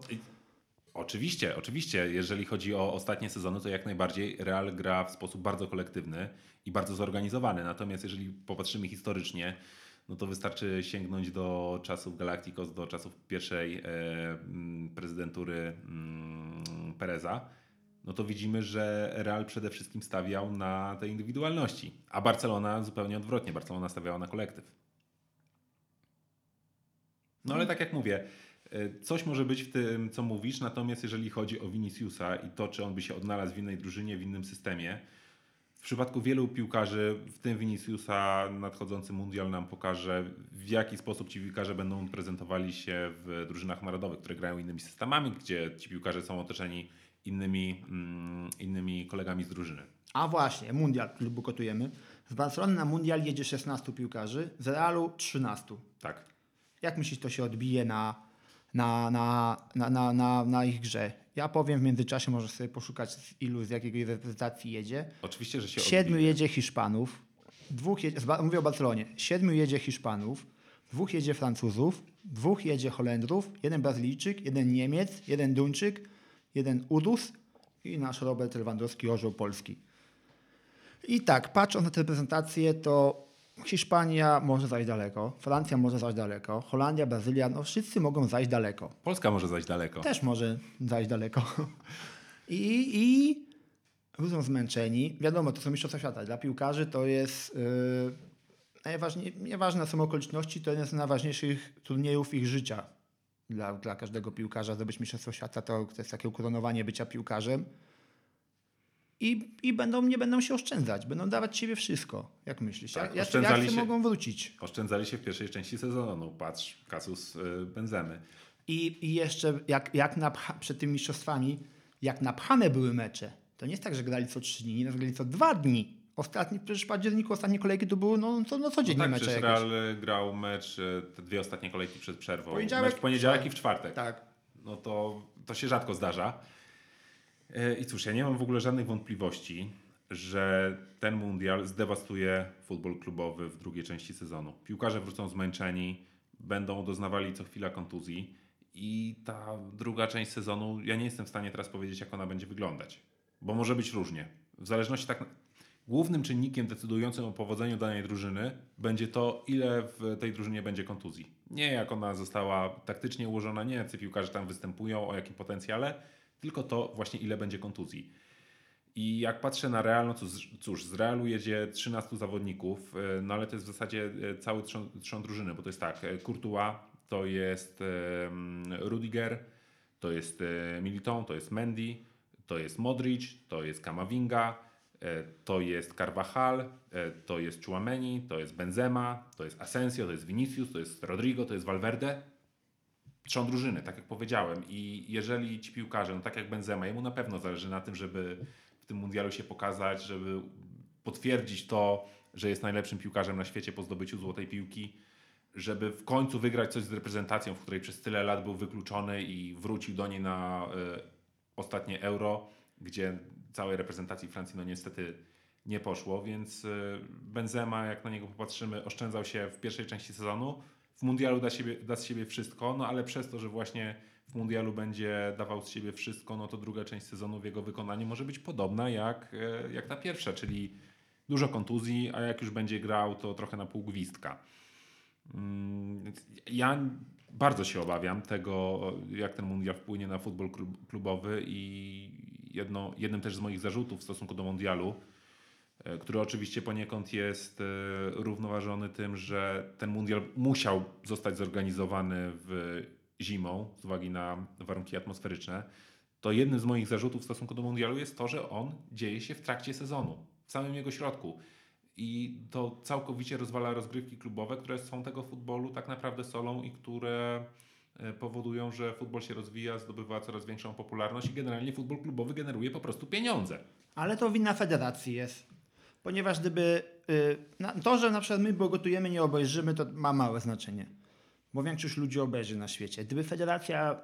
Oczywiście, oczywiście, jeżeli chodzi o ostatnie sezony, to jak najbardziej Real gra w sposób bardzo kolektywny i bardzo zorganizowany. Natomiast jeżeli popatrzymy historycznie, no to wystarczy sięgnąć do czasów Galacticos, do czasów pierwszej e, mm, prezydentury mm, Pereza, no to widzimy, że Real przede wszystkim stawiał na te indywidualności, a Barcelona zupełnie odwrotnie. Barcelona stawiała na kolektyw. No ale tak jak mówię, e, coś może być w tym, co mówisz, natomiast jeżeli chodzi o Viniciusa i to, czy on by się odnalazł w innej drużynie, w innym systemie, w przypadku wielu piłkarzy, w tym Viniciusa, nadchodzący mundial nam pokaże, w jaki sposób ci piłkarze będą prezentowali się w drużynach narodowych, które grają innymi systemami, gdzie ci piłkarze są otoczeni innymi, mm, innymi kolegami z drużyny. A właśnie, mundial, który bukotujemy. Z Barcelony na mundial jedzie 16 piłkarzy, z Realu 13. Tak. Jak myślisz, to się odbije na, na, na, na, na, na ich grze? Ja powiem w międzyczasie, możesz sobie poszukać z ilu, z jakiej reprezentacji jedzie. Oczywiście, że się Siedmiu odbije. jedzie Hiszpanów, dwóch jedzie, mówię o Barcelonie, siedmiu jedzie Hiszpanów, dwóch jedzie Francuzów, dwóch jedzie Holendrów, jeden Brazylijczyk, jeden Niemiec, jeden Duńczyk, jeden Udus i nasz Robert Lewandowski, orzeł Polski. I tak, patrząc na tę reprezentację, to Hiszpania może zajść daleko, Francja może zajść daleko, Holandia, Brazylia, no wszyscy mogą zajść daleko Polska może zajść daleko. też może zajść daleko. I, i ludziom zmęczeni. Wiadomo, to są mistrzostwa świata. Dla piłkarzy to jest yy, najważniej, nieważne są okoliczności, to jeden z najważniejszych turniejów ich życia. Dla, dla każdego piłkarza zdobyć mistrzostwo świata to, to jest takie ukoronowanie bycia piłkarzem. I, I będą, nie będą się oszczędzać, będą dawać siebie wszystko. Jak myślisz? Tak, jak, oszczędzali jak się- mogą wrócić? Oszczędzali się w pierwszej części sezonu. Patrz, kasus y, Benzemy. I, I jeszcze jak, jak napcha, przed tymi mistrzostwami, jak napchane były mecze, to nie jest tak, że grali co trzy dni, nie grali co dwa dni. Ostatni, przecież w październiku ostatnie kolejki to były no, to, no codziennie tak, mecze. Real grał mecz, y, te dwie ostatnie kolejki przed przerwą. Poniedziałek- mecz w poniedziałek i w czwartek. Tak. No to, to się rzadko zdarza. Y, I cóż, ja nie mam w ogóle żadnych wątpliwości, że ten mundial zdewastuje futbol klubowy w drugiej części sezonu. Piłkarze wrócą zmęczeni, będą doznawali co chwila kontuzji i ta druga część sezonu, ja nie jestem w stanie teraz powiedzieć, jak ona będzie wyglądać, bo może być różnie. W zależności tak. głównym czynnikiem decydującym o powodzeniu danej drużyny będzie to, ile w tej drużynie będzie kontuzji. Nie jak ona została taktycznie ułożona, nie jacy piłkarze tam występują, o jakim potencjale, tylko to właśnie ile będzie kontuzji. I jak patrzę na Real, no cóż, z Realu jedzie 13 zawodników, e, no ale to jest w zasadzie e, cały trzon, trzon drużyny, bo to jest tak, e, Courtois, to jest Rudiger, to jest e, Militon, to jest Mendy, to jest Modric, to jest Kamavinga, e, to jest Carvajal, e, to jest Chouameni, to jest Benzema, to jest Asensio, to jest Vinicius, to jest Rodrigo, to jest Valverde. Trzon drużyny, tak jak powiedziałem. I jeżeli ci piłkarze, no tak jak Benzema, jemu na pewno zależy na tym, żeby w tym mundialu się pokazać, żeby potwierdzić to, że jest najlepszym piłkarzem na świecie po zdobyciu złotej piłki, żeby w końcu wygrać coś z reprezentacją, w której przez tyle lat był wykluczony i wrócił do niej na y, ostatnie euro, gdzie całej reprezentacji Francji no niestety nie poszło, więc y, Benzema, jak na niego popatrzymy, oszczędzał się w pierwszej części sezonu. W mundialu da, siebie, da z siebie wszystko, no ale przez to, że właśnie w mundialu będzie dawał z siebie wszystko, no to druga część sezonu w jego wykonaniu może być podobna jak, e, jak ta pierwsza, czyli dużo kontuzji, a jak już będzie grał, to trochę na pół gwizdka. Mm, Ja bardzo się obawiam tego, jak ten mundial wpłynie na futbol klub- klubowy i jedno, jednym też z moich zarzutów w stosunku do mundialu, który oczywiście poniekąd jest e, równoważony tym, że ten mundial musiał zostać zorganizowany w zimą z uwagi na warunki atmosferyczne, to jednym z moich zarzutów w stosunku do mundialu jest to, że on dzieje się w trakcie sezonu, w samym jego środku. I to całkowicie rozwala rozgrywki klubowe, które są tego futbolu tak naprawdę solą i które e, powodują, że futbol się rozwija, zdobywa coraz większą popularność i generalnie futbol klubowy generuje po prostu pieniądze. Ale to wina federacji jest. Ponieważ gdyby y, to, że na przykład my bojkotujemy, nie obejrzymy, to ma małe znaczenie. Bo większość ludzi obejrzy na świecie. Gdyby federacja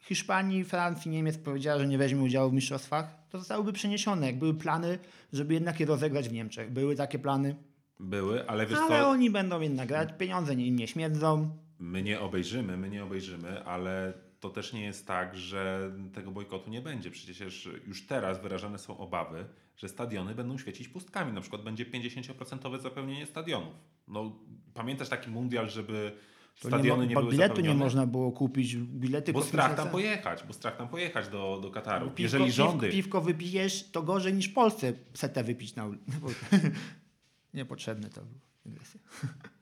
Hiszpanii, Francji, Niemiec powiedziała, że nie weźmie udziału w mistrzostwach, to zostałyby przeniesione. Jak były plany, żeby jednak je rozegrać w Niemczech. Były takie plany. Były, ale wiesz Ale oni będą jednak grać, pieniądze im nie śmierdzą. my nie obejrzymy, my nie obejrzymy, ale to też nie jest tak, że tego bojkotu nie będzie. Przecież już teraz wyrażane są obawy, że stadiony będą świecić pustkami. Na przykład będzie 50% zapełnienie stadionów. No, pamiętasz taki mundial, żeby To stadiony nie, nie, mo- bo były biletu nie można było kupić. Bilety Bo strach tam pojechać, bo strach tam pojechać do, do Kataru. Piwko, Jeżeli rządy... Piwko, piwko wypijesz, to gorzej niż w Polsce setę wypić na ulicy. Niepotrzebne to było.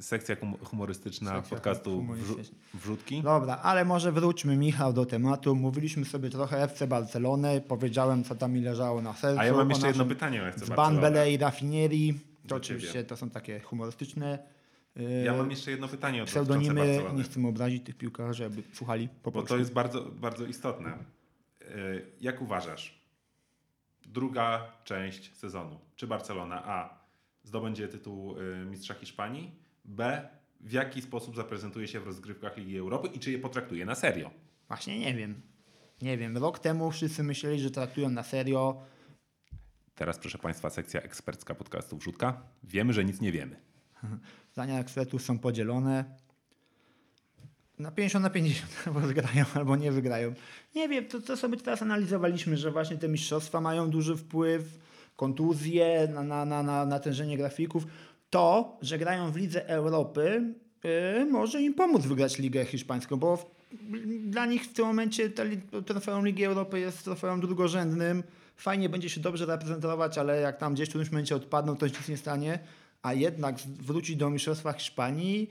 Sekcja hum- humorystyczna Sekcja podcastu humorystyczna. wrzu- Wrzutki. Dobra, ale może wróćmy, Michał, do tematu. Mówiliśmy sobie trochę FC Barcelony, powiedziałem, co tam mi leżało na sercu. A ja mam jeszcze jedno pytanie o FC Dzban, Barcelonę. Bele i Raffinieri. To oczywiście to są takie humorystyczne yy, Ja mam jeszcze jedno pytanie o pseudonimy. Barcelony. Nie chcemy obrazić tych piłkarzy, aby słuchali po Bo to jest bardzo, bardzo istotne. Yy, Jak uważasz? Druga część sezonu. Czy Barcelona A zdobędzie tytuł yy, mistrza Hiszpanii? B w jaki sposób zaprezentuje się w rozgrywkach Ligi Europy i czy je potraktuje na serio? Właśnie nie wiem. Nie wiem. Rok temu wszyscy myśleli, że traktują na serio. Teraz, proszę Państwa, sekcja ekspercka podcastu Wrzutka. Wiemy, że nic nie wiemy. Zdania ekspertów są podzielone. Na 50 na 50 albo wygrają, albo nie wygrają. Nie wiem, to, to sobie teraz analizowaliśmy, że właśnie te mistrzostwa mają duży wpływ, kontuzje, na, na, na, na natężenie grafików. To, że grają w Lidze Europy, yy, może im pomóc wygrać Ligę Hiszpańską, bo w, dla nich w tym momencie ta, trofeum Ligi Europy jest trofeum drugorzędnym. Fajnie będzie się dobrze reprezentować, ale jak tam gdzieś w którymś momencie odpadną, to nic nie stanie. A jednak wrócić do Mistrzostwa Hiszpanii,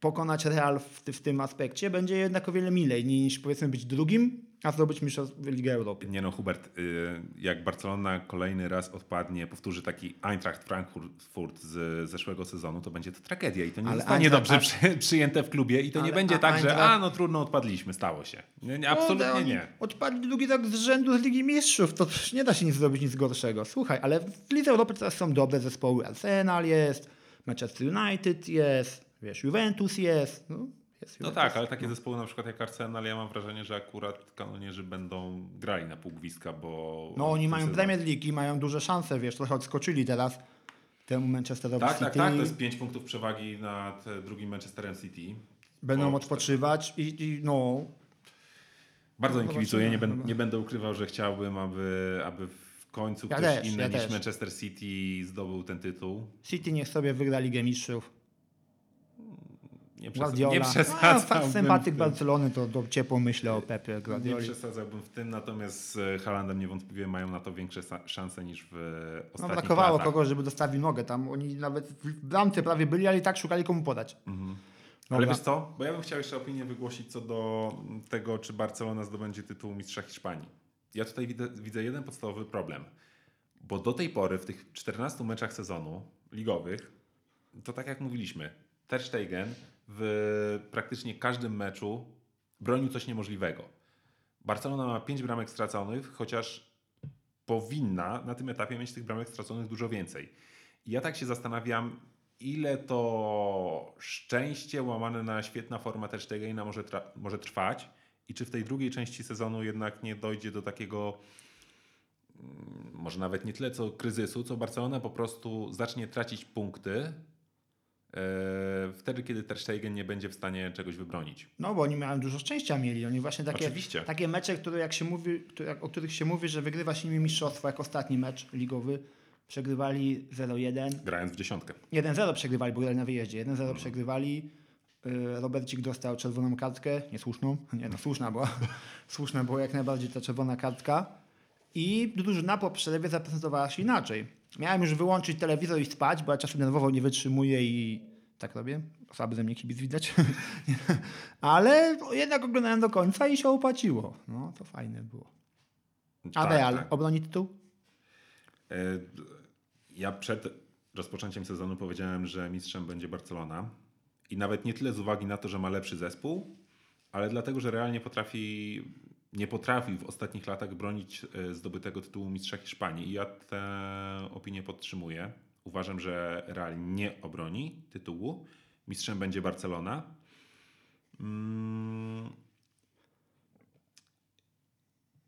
pokonać Real w, w tym aspekcie będzie jednak o wiele milej niż powiedzmy być drugim, a zdobyć mistrzostwo Ligę Europy. Nie no, Hubert, y, jak Barcelona kolejny raz odpadnie, powtórzy taki Eintracht Frankfurt z zeszłego sezonu, to będzie to tragedia i to nie Ale zostanie dobrze przy, przyjęte w klubie i to nie będzie tak, że Eintracht- a no trudno odpadliśmy, stało się. Nie, nie, absolutnie oni nie. Odpadli drugi rok z rzędu z Ligi Mistrzów, to nie da się nic zrobić nic gorszego. Słuchaj, ale w Lidze Europy teraz są dobre zespoły. Arsenal jest, Manchester United jest, wiesz, Juventus jest. No, jest No tak, ale takie zespoły na przykład jak Arsenal, ja mam wrażenie, że akurat kanonierzy będą grali na półgwiska, bo... No oni mają Premier League i mają duże szanse, wiesz, trochę odskoczyli teraz temu Manchesterowi Tak, City. tak, tak, to jest 5 punktów przewagi nad e, drugim Manchesterem City. Będą O, odpoczywać i, i no, Bardzo im No kibicuję, nie, ben, nie będę ukrywał, że chciałbym, aby, aby w końcu Ja ktoś też, inny ja niż też. Manchester City zdobył ten tytuł. City niech sobie wygra Ligę Mistrzów. Nie, przes- nie No, przesadzałbym. sympatyk w tym. Barcelony, to, to ciepło myślę o Pepie Nie Guardioli. przesadzałbym w tym, natomiast z Halandem niewątpliwie mają na to większe szanse niż w No, ostatnich brakowało latach. kogoś, żeby dostawił nogę tam. Oni nawet w bramce prawie byli, ale i tak szukali komu podać. Ale Dobra. wiesz co? Bo ja bym chciał jeszcze opinię wygłosić co do tego, czy Barcelona zdobędzie tytuł mistrza Hiszpanii. Ja tutaj widzę, widzę jeden podstawowy problem. Bo do tej pory w tych 14 meczach sezonu ligowych, to tak jak mówiliśmy, Ter Stegen w praktycznie każdym meczu bronił coś niemożliwego. Barcelona ma 5 bramek straconych, chociaż powinna na tym etapie mieć tych bramek straconych dużo więcej. Ja tak się zastanawiam, ile to szczęście łamane na świetna forma Ter Stegena może, może trwać i czy w tej drugiej części sezonu jednak nie dojdzie do takiego mm, może nawet nie tyle co kryzysu, co Barcelona po prostu zacznie tracić punkty wtedy, kiedy Ter Stegen nie będzie w stanie czegoś wybronić. No bo oni mają dużo szczęścia mieli. Oni właśnie takie, Oczywiście. takie mecze, które jak się mówi, które, o których się mówi, że wygrywa się nimi mistrzostwo, jak ostatni mecz ligowy, przegrywali 0-1. Grając w dziesiątkę. 1-0 przegrywali, bo grali na wyjeździe. 1-0 przegrywali. Y, Robercik dostał czerwoną kartkę, niesłuszną. Nie, no słuszna była. słuszna była jak najbardziej ta czerwona kartka. I drużyna po przerwie zaprezentowała się inaczej. Miałem już wyłączyć telewizor i spać, bo ja czasem nerwowo nie wytrzymuję i tak robię. Słaby ze mnie kibic widać. Ale jednak oglądałem do końca i się opłaciło. No, to fajne było. A Tak, Real tak. obroni tytuł? E, Ja przed rozpoczęciem sezonu powiedziałem, że mistrzem będzie Barcelona. I nawet nie tyle z uwagi na to, że ma lepszy zespół, ale dlatego, że realnie potrafi, nie potrafi w ostatnich latach bronić e, zdobytego tytułu mistrza Hiszpanii. I ja tę opinię podtrzymuję. Uważam, że Real nie obroni tytułu. Mistrzem będzie Barcelona. Mm,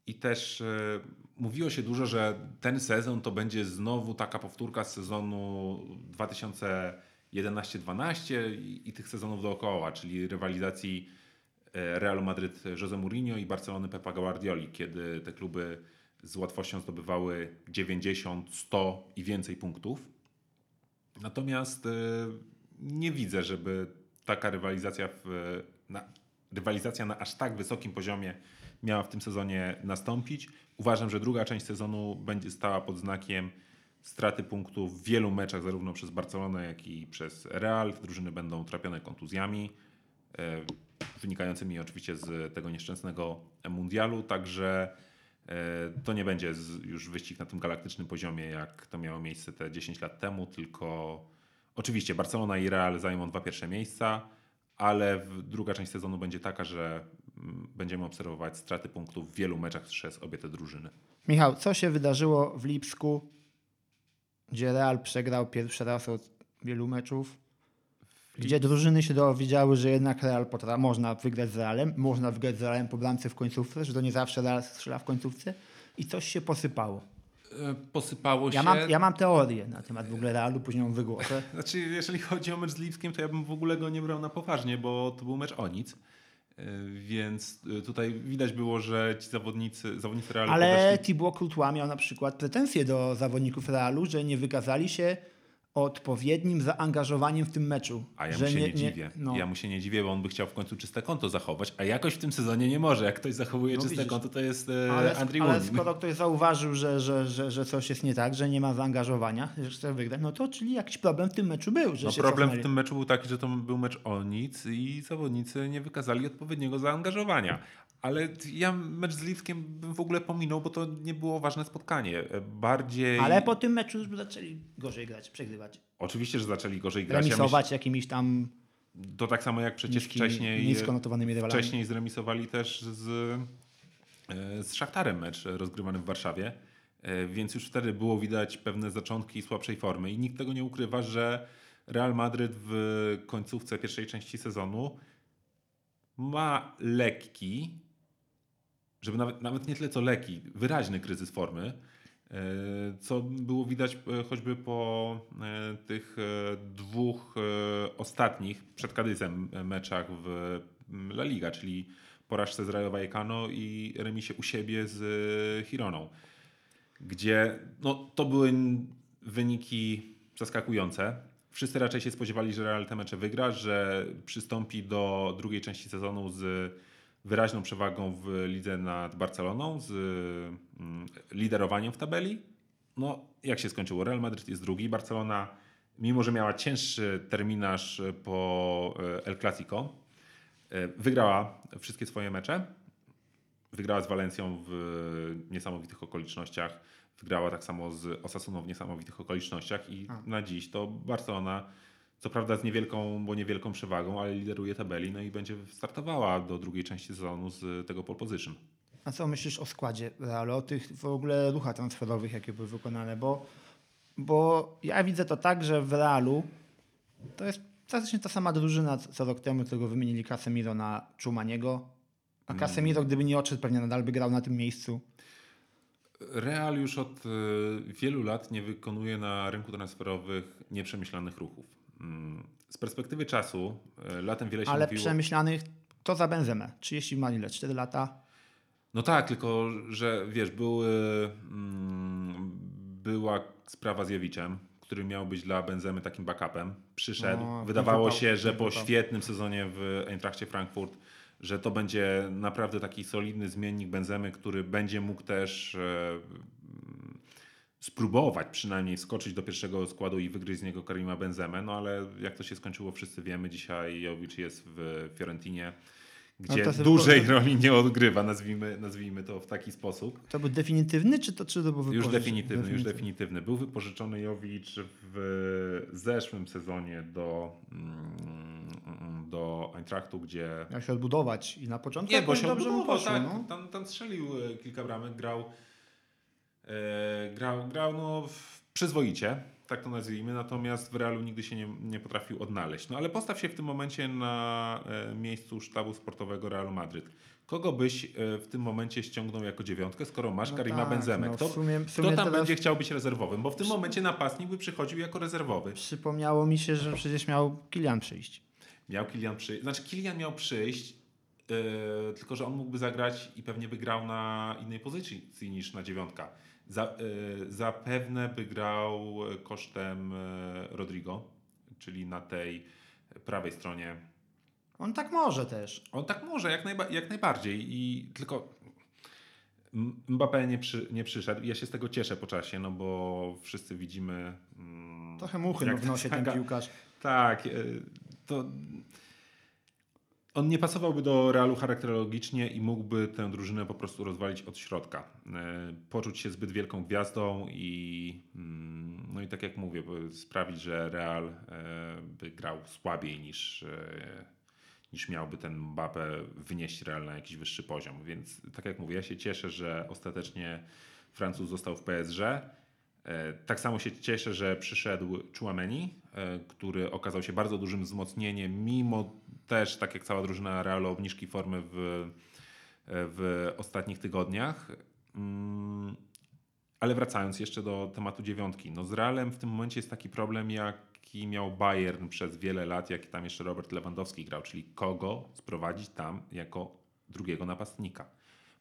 i też e, mówiło się dużo, że ten sezon to będzie znowu taka powtórka z sezonu 2011-12 i, tych sezonów dookoła, czyli rywalizacji Realu Madryt Jose Mourinho i Barcelony Pepa Guardioli, kiedy te kluby z łatwością zdobywały 90, 100 i więcej punktów. Natomiast e, nie widzę, żeby taka rywalizacja, w, na, rywalizacja na aż tak wysokim poziomie miała w tym sezonie nastąpić. Uważam, że druga część sezonu będzie stała pod znakiem straty punktów w wielu meczach, zarówno przez Barcelonę, jak i przez Real. Drużyny będą trapione kontuzjami, e, wynikającymi oczywiście z tego nieszczęsnego mundialu, także e, to nie będzie już wyścig na tym galaktycznym poziomie, jak to miało miejsce te 10 lat temu, tylko oczywiście Barcelona i Real zajmą dwa pierwsze miejsca, ale druga część sezonu będzie taka, że mm, będziemy obserwować straty punktów w wielu meczach przez obie te drużyny. Michał, co się wydarzyło w Lipsku, gdzie Real przegrał pierwszy raz od wielu meczów? Gdzie drużyny się dowiedziały, że jednak Real potra- można wygrać z Realem, można wygrać z Realem po bramce w końcówce, że to nie zawsze Real strzela w końcówce i coś się posypało. E, Posypało Ja mam, ja mam teorię na temat w ogóle Realu, później ją wygłoszę. Znaczy, jeżeli chodzi o mecz z Lipskiem, to ja bym w ogóle go nie brał na poważnie, bo to był mecz o nic. E, Więc e, tutaj widać było, że ci zawodnicy, zawodnicy Realu Ale podeszli Thibaut Courtois miał na przykład pretensje do zawodników Realu, że nie wykazali się odpowiednim zaangażowaniem w tym meczu. A ja mu się nie, dziwię. no. Ja mu się nie dziwię, bo on by chciał w końcu czyste konto zachować, a jakoś w tym sezonie nie może. Jak ktoś zachowuje No czyste widzisz. konto, to jest e, Ale, Andrew ale skoro ktoś zauważył, że, że, że, że coś jest nie tak, że nie ma zaangażowania, że chce wygrać, no to czyli jakiś problem w tym meczu był. Że No problem cofnęli. w tym meczu był taki, że to był mecz o nic i zawodnicy nie wykazali odpowiedniego zaangażowania. Ale ja mecz z Lipskiem bym w ogóle pominął, bo to nie było ważne spotkanie. Bardziej... Ale po tym meczu już zaczęli gorzej grać, przegrywać. Oczywiście, że zaczęli gorzej grać. Ja Remisować jakimiś tam myśl- to tak samo jak przecież wcześniej... nisko notowanymi rywalami. Wcześniej zremisowali też z, e, z Szachtarem mecz rozgrywany w Warszawie, E, więc już wtedy było widać pewne zaczątki słabszej formy i nikt tego nie ukrywa, że Real Madryt w końcówce pierwszej części sezonu ma lekki, żeby nawet, nawet nie tyle co lekki, wyraźny kryzys formy, e, co było widać e, choćby po e, tych dwóch ostatnich przed Kadyzem e, meczach w La Liga, czyli porażce z Rayo Vallecano i remisie u siebie z Gironą. gdzie no, to były wyniki zaskakujące. Wszyscy raczej się spodziewali, że Real te mecze wygra, że przystąpi do drugiej części sezonu z wyraźną przewagą w lidze nad Barceloną, z mm, liderowaniem w tabeli. No, jak się skończyło? Real Madrid jest drugi, Barcelona, mimo że miała cięższy terminarz po e, El Clasico, e, wygrała wszystkie swoje mecze. Wygrała z Walencją w niesamowitych okolicznościach. Wygrała tak samo z Osasuną w niesamowitych okolicznościach i A. na dziś to Barcelona, co prawda z niewielką, bo niewielką przewagą, ale lideruje tabeli, no i będzie startowała do drugiej części sezonu z tego pole position. A co myślisz o składzie Realu, o tych w ogóle ruchach transferowych, jakie były wykonane? Bo, bo ja widzę to tak, że w Realu to jest praktycznie ta sama drużyna co rok temu, którego wymienili Casemiro na Czumaniego. A Casemiro, gdyby nie odszedł, pewnie nadal by grał na tym miejscu. Real już od y, wielu lat nie wykonuje na rynku transferowych nieprzemyślanych ruchów. Mm, Z perspektywy czasu, y, latem wiele się Ale mówiło... przemyślanych to za Benzemę. 30 ma ile? 4 lata? No tak, tylko że wiesz, były, mm, była sprawa z Jowiczem, który miał być dla Benzemy takim backupem. Przyszedł. No, Wydawało wypał, się, że po świetnym sezonie w Eintrachcie Frankfurt, że to będzie naprawdę taki solidny zmiennik Benzemy, który będzie mógł też e, spróbować przynajmniej wskoczyć do pierwszego składu i wygryźć z niego Karima Benzemę, no ale jak to się skończyło wszyscy wiemy, dzisiaj Jowicz jest w Fiorentinie, gdzie to sobie dużej roli nie odgrywa, nazwijmy, nazwijmy to w taki sposób. To był definitywny, czy to, czy to był Już wypożyczony? definitywny, już definitywny. Był wypożyczony Jowicz w zeszłym sezonie do, mm, do Eintrachtu, gdzie Miał się odbudować i na początku nie, bo się dobrze mu odbudował, poszło. tak. No. Tam, tam strzelił e, kilka bramek, grał, grał, grał no, przyzwoicie, tak to nazwijmy, natomiast w Realu nigdy się nie, nie potrafił odnaleźć. No ale postaw się w tym momencie na e, miejscu sztabu sportowego Realu Madryt. Kogo byś e, w tym momencie ściągnął jako dziewiątkę, skoro masz No Karima tak, Benzemę? no w Kto, sumie- w kto sumie tam będzie chciał być rezerwowym? Bo w tym momencie napastnik by przychodził jako rezerwowy. Przypomniało mi się, że przecież miał Kilian przyjść. Miał Kilian przyjść, znaczy Kilian miał przyjść, yy, tylko że on mógłby zagrać i pewnie by grał na innej pozycji niż na dziewiątka. Za, yy, zapewne by grał kosztem yy, Rodrigo, czyli na tej prawej stronie. On tak może też. On tak może, jak, najba- jak najbardziej. I tylko Mbappé nie, przy, nie przyszedł. Ja się z tego cieszę po czasie, no bo wszyscy widzimy. mm, Trochę muchy jak no, w nosie ten piłkarz. tak, e, to on nie pasowałby do Realu charakterologicznie i mógłby tę drużynę po prostu rozwalić od środka. E, Poczuć się zbyt wielką gwiazdą i mm, no i tak jak mówię, sprawić, że Real e, by grał słabiej niż, e, niż miałby ten Mbappé wynieść Real na jakiś wyższy poziom. Więc tak jak mówię, ja się cieszę, że ostatecznie Francuz został w PSG. E, Tak samo się cieszę, że przyszedł Chouameni, e, który okazał się bardzo dużym wzmocnieniem, mimo też, tak jak cała drużyna Realu, obniżki formy w, w ostatnich tygodniach. Mm, Ale wracając jeszcze do tematu dziewiątki. No z Realem w tym momencie jest taki problem, jaki miał Bayern przez wiele lat, jaki tam jeszcze Robert Lewandowski grał, czyli kogo sprowadzić tam jako drugiego napastnika.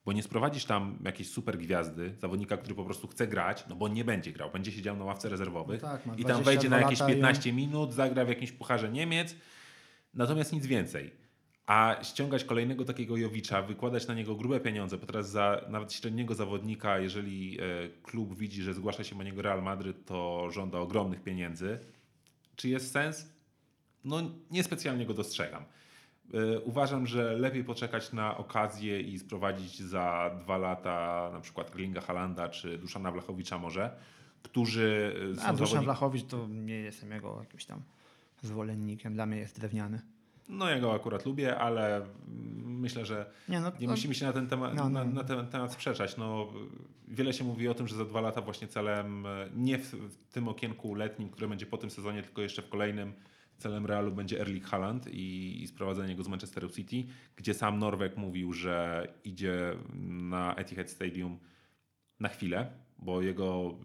Bo nie sprowadzisz tam jakiejś super gwiazdy, zawodnika, który po prostu chce grać, no bo nie będzie grał, będzie siedział na ławce rezerwowych No tak, i tam 22 wejdzie na jakieś lata i on- 15 minut, zagra w jakimś pucharze Niemiec, natomiast nic więcej. A ściągać kolejnego takiego Jowicza, wykładać na niego grube pieniądze, bo teraz za nawet średniego zawodnika, jeżeli e, klub widzi, że zgłasza się po niego Real Madryt, to żąda ogromnych pieniędzy. Czy jest sens? No niespecjalnie go dostrzegam. E, Uważam, że lepiej poczekać na okazję i sprowadzić za dwa lata na przykład Erlinga Halanda czy Duszana Blachowicza może, którzy e, A Duszan zawodnik- Blachowicz to nie jestem jego jakimś tam zwolennikiem. Dla mnie jest drewniany. No ja go akurat lubię, ale myślę, że Nie, no, nie no, musimy się na ten, temat, No, no. Na, na ten temat sprzeczać. No, wiele się mówi o tym, że za dwa lata właśnie celem, e, nie w, w tym okienku letnim, które będzie po tym sezonie, tylko jeszcze w kolejnym, celem Realu będzie Erling Haaland i, i sprowadzenie go z Manchesteru City, gdzie sam Norweg mówił, że idzie na Etihad Stadium na chwilę, bo jego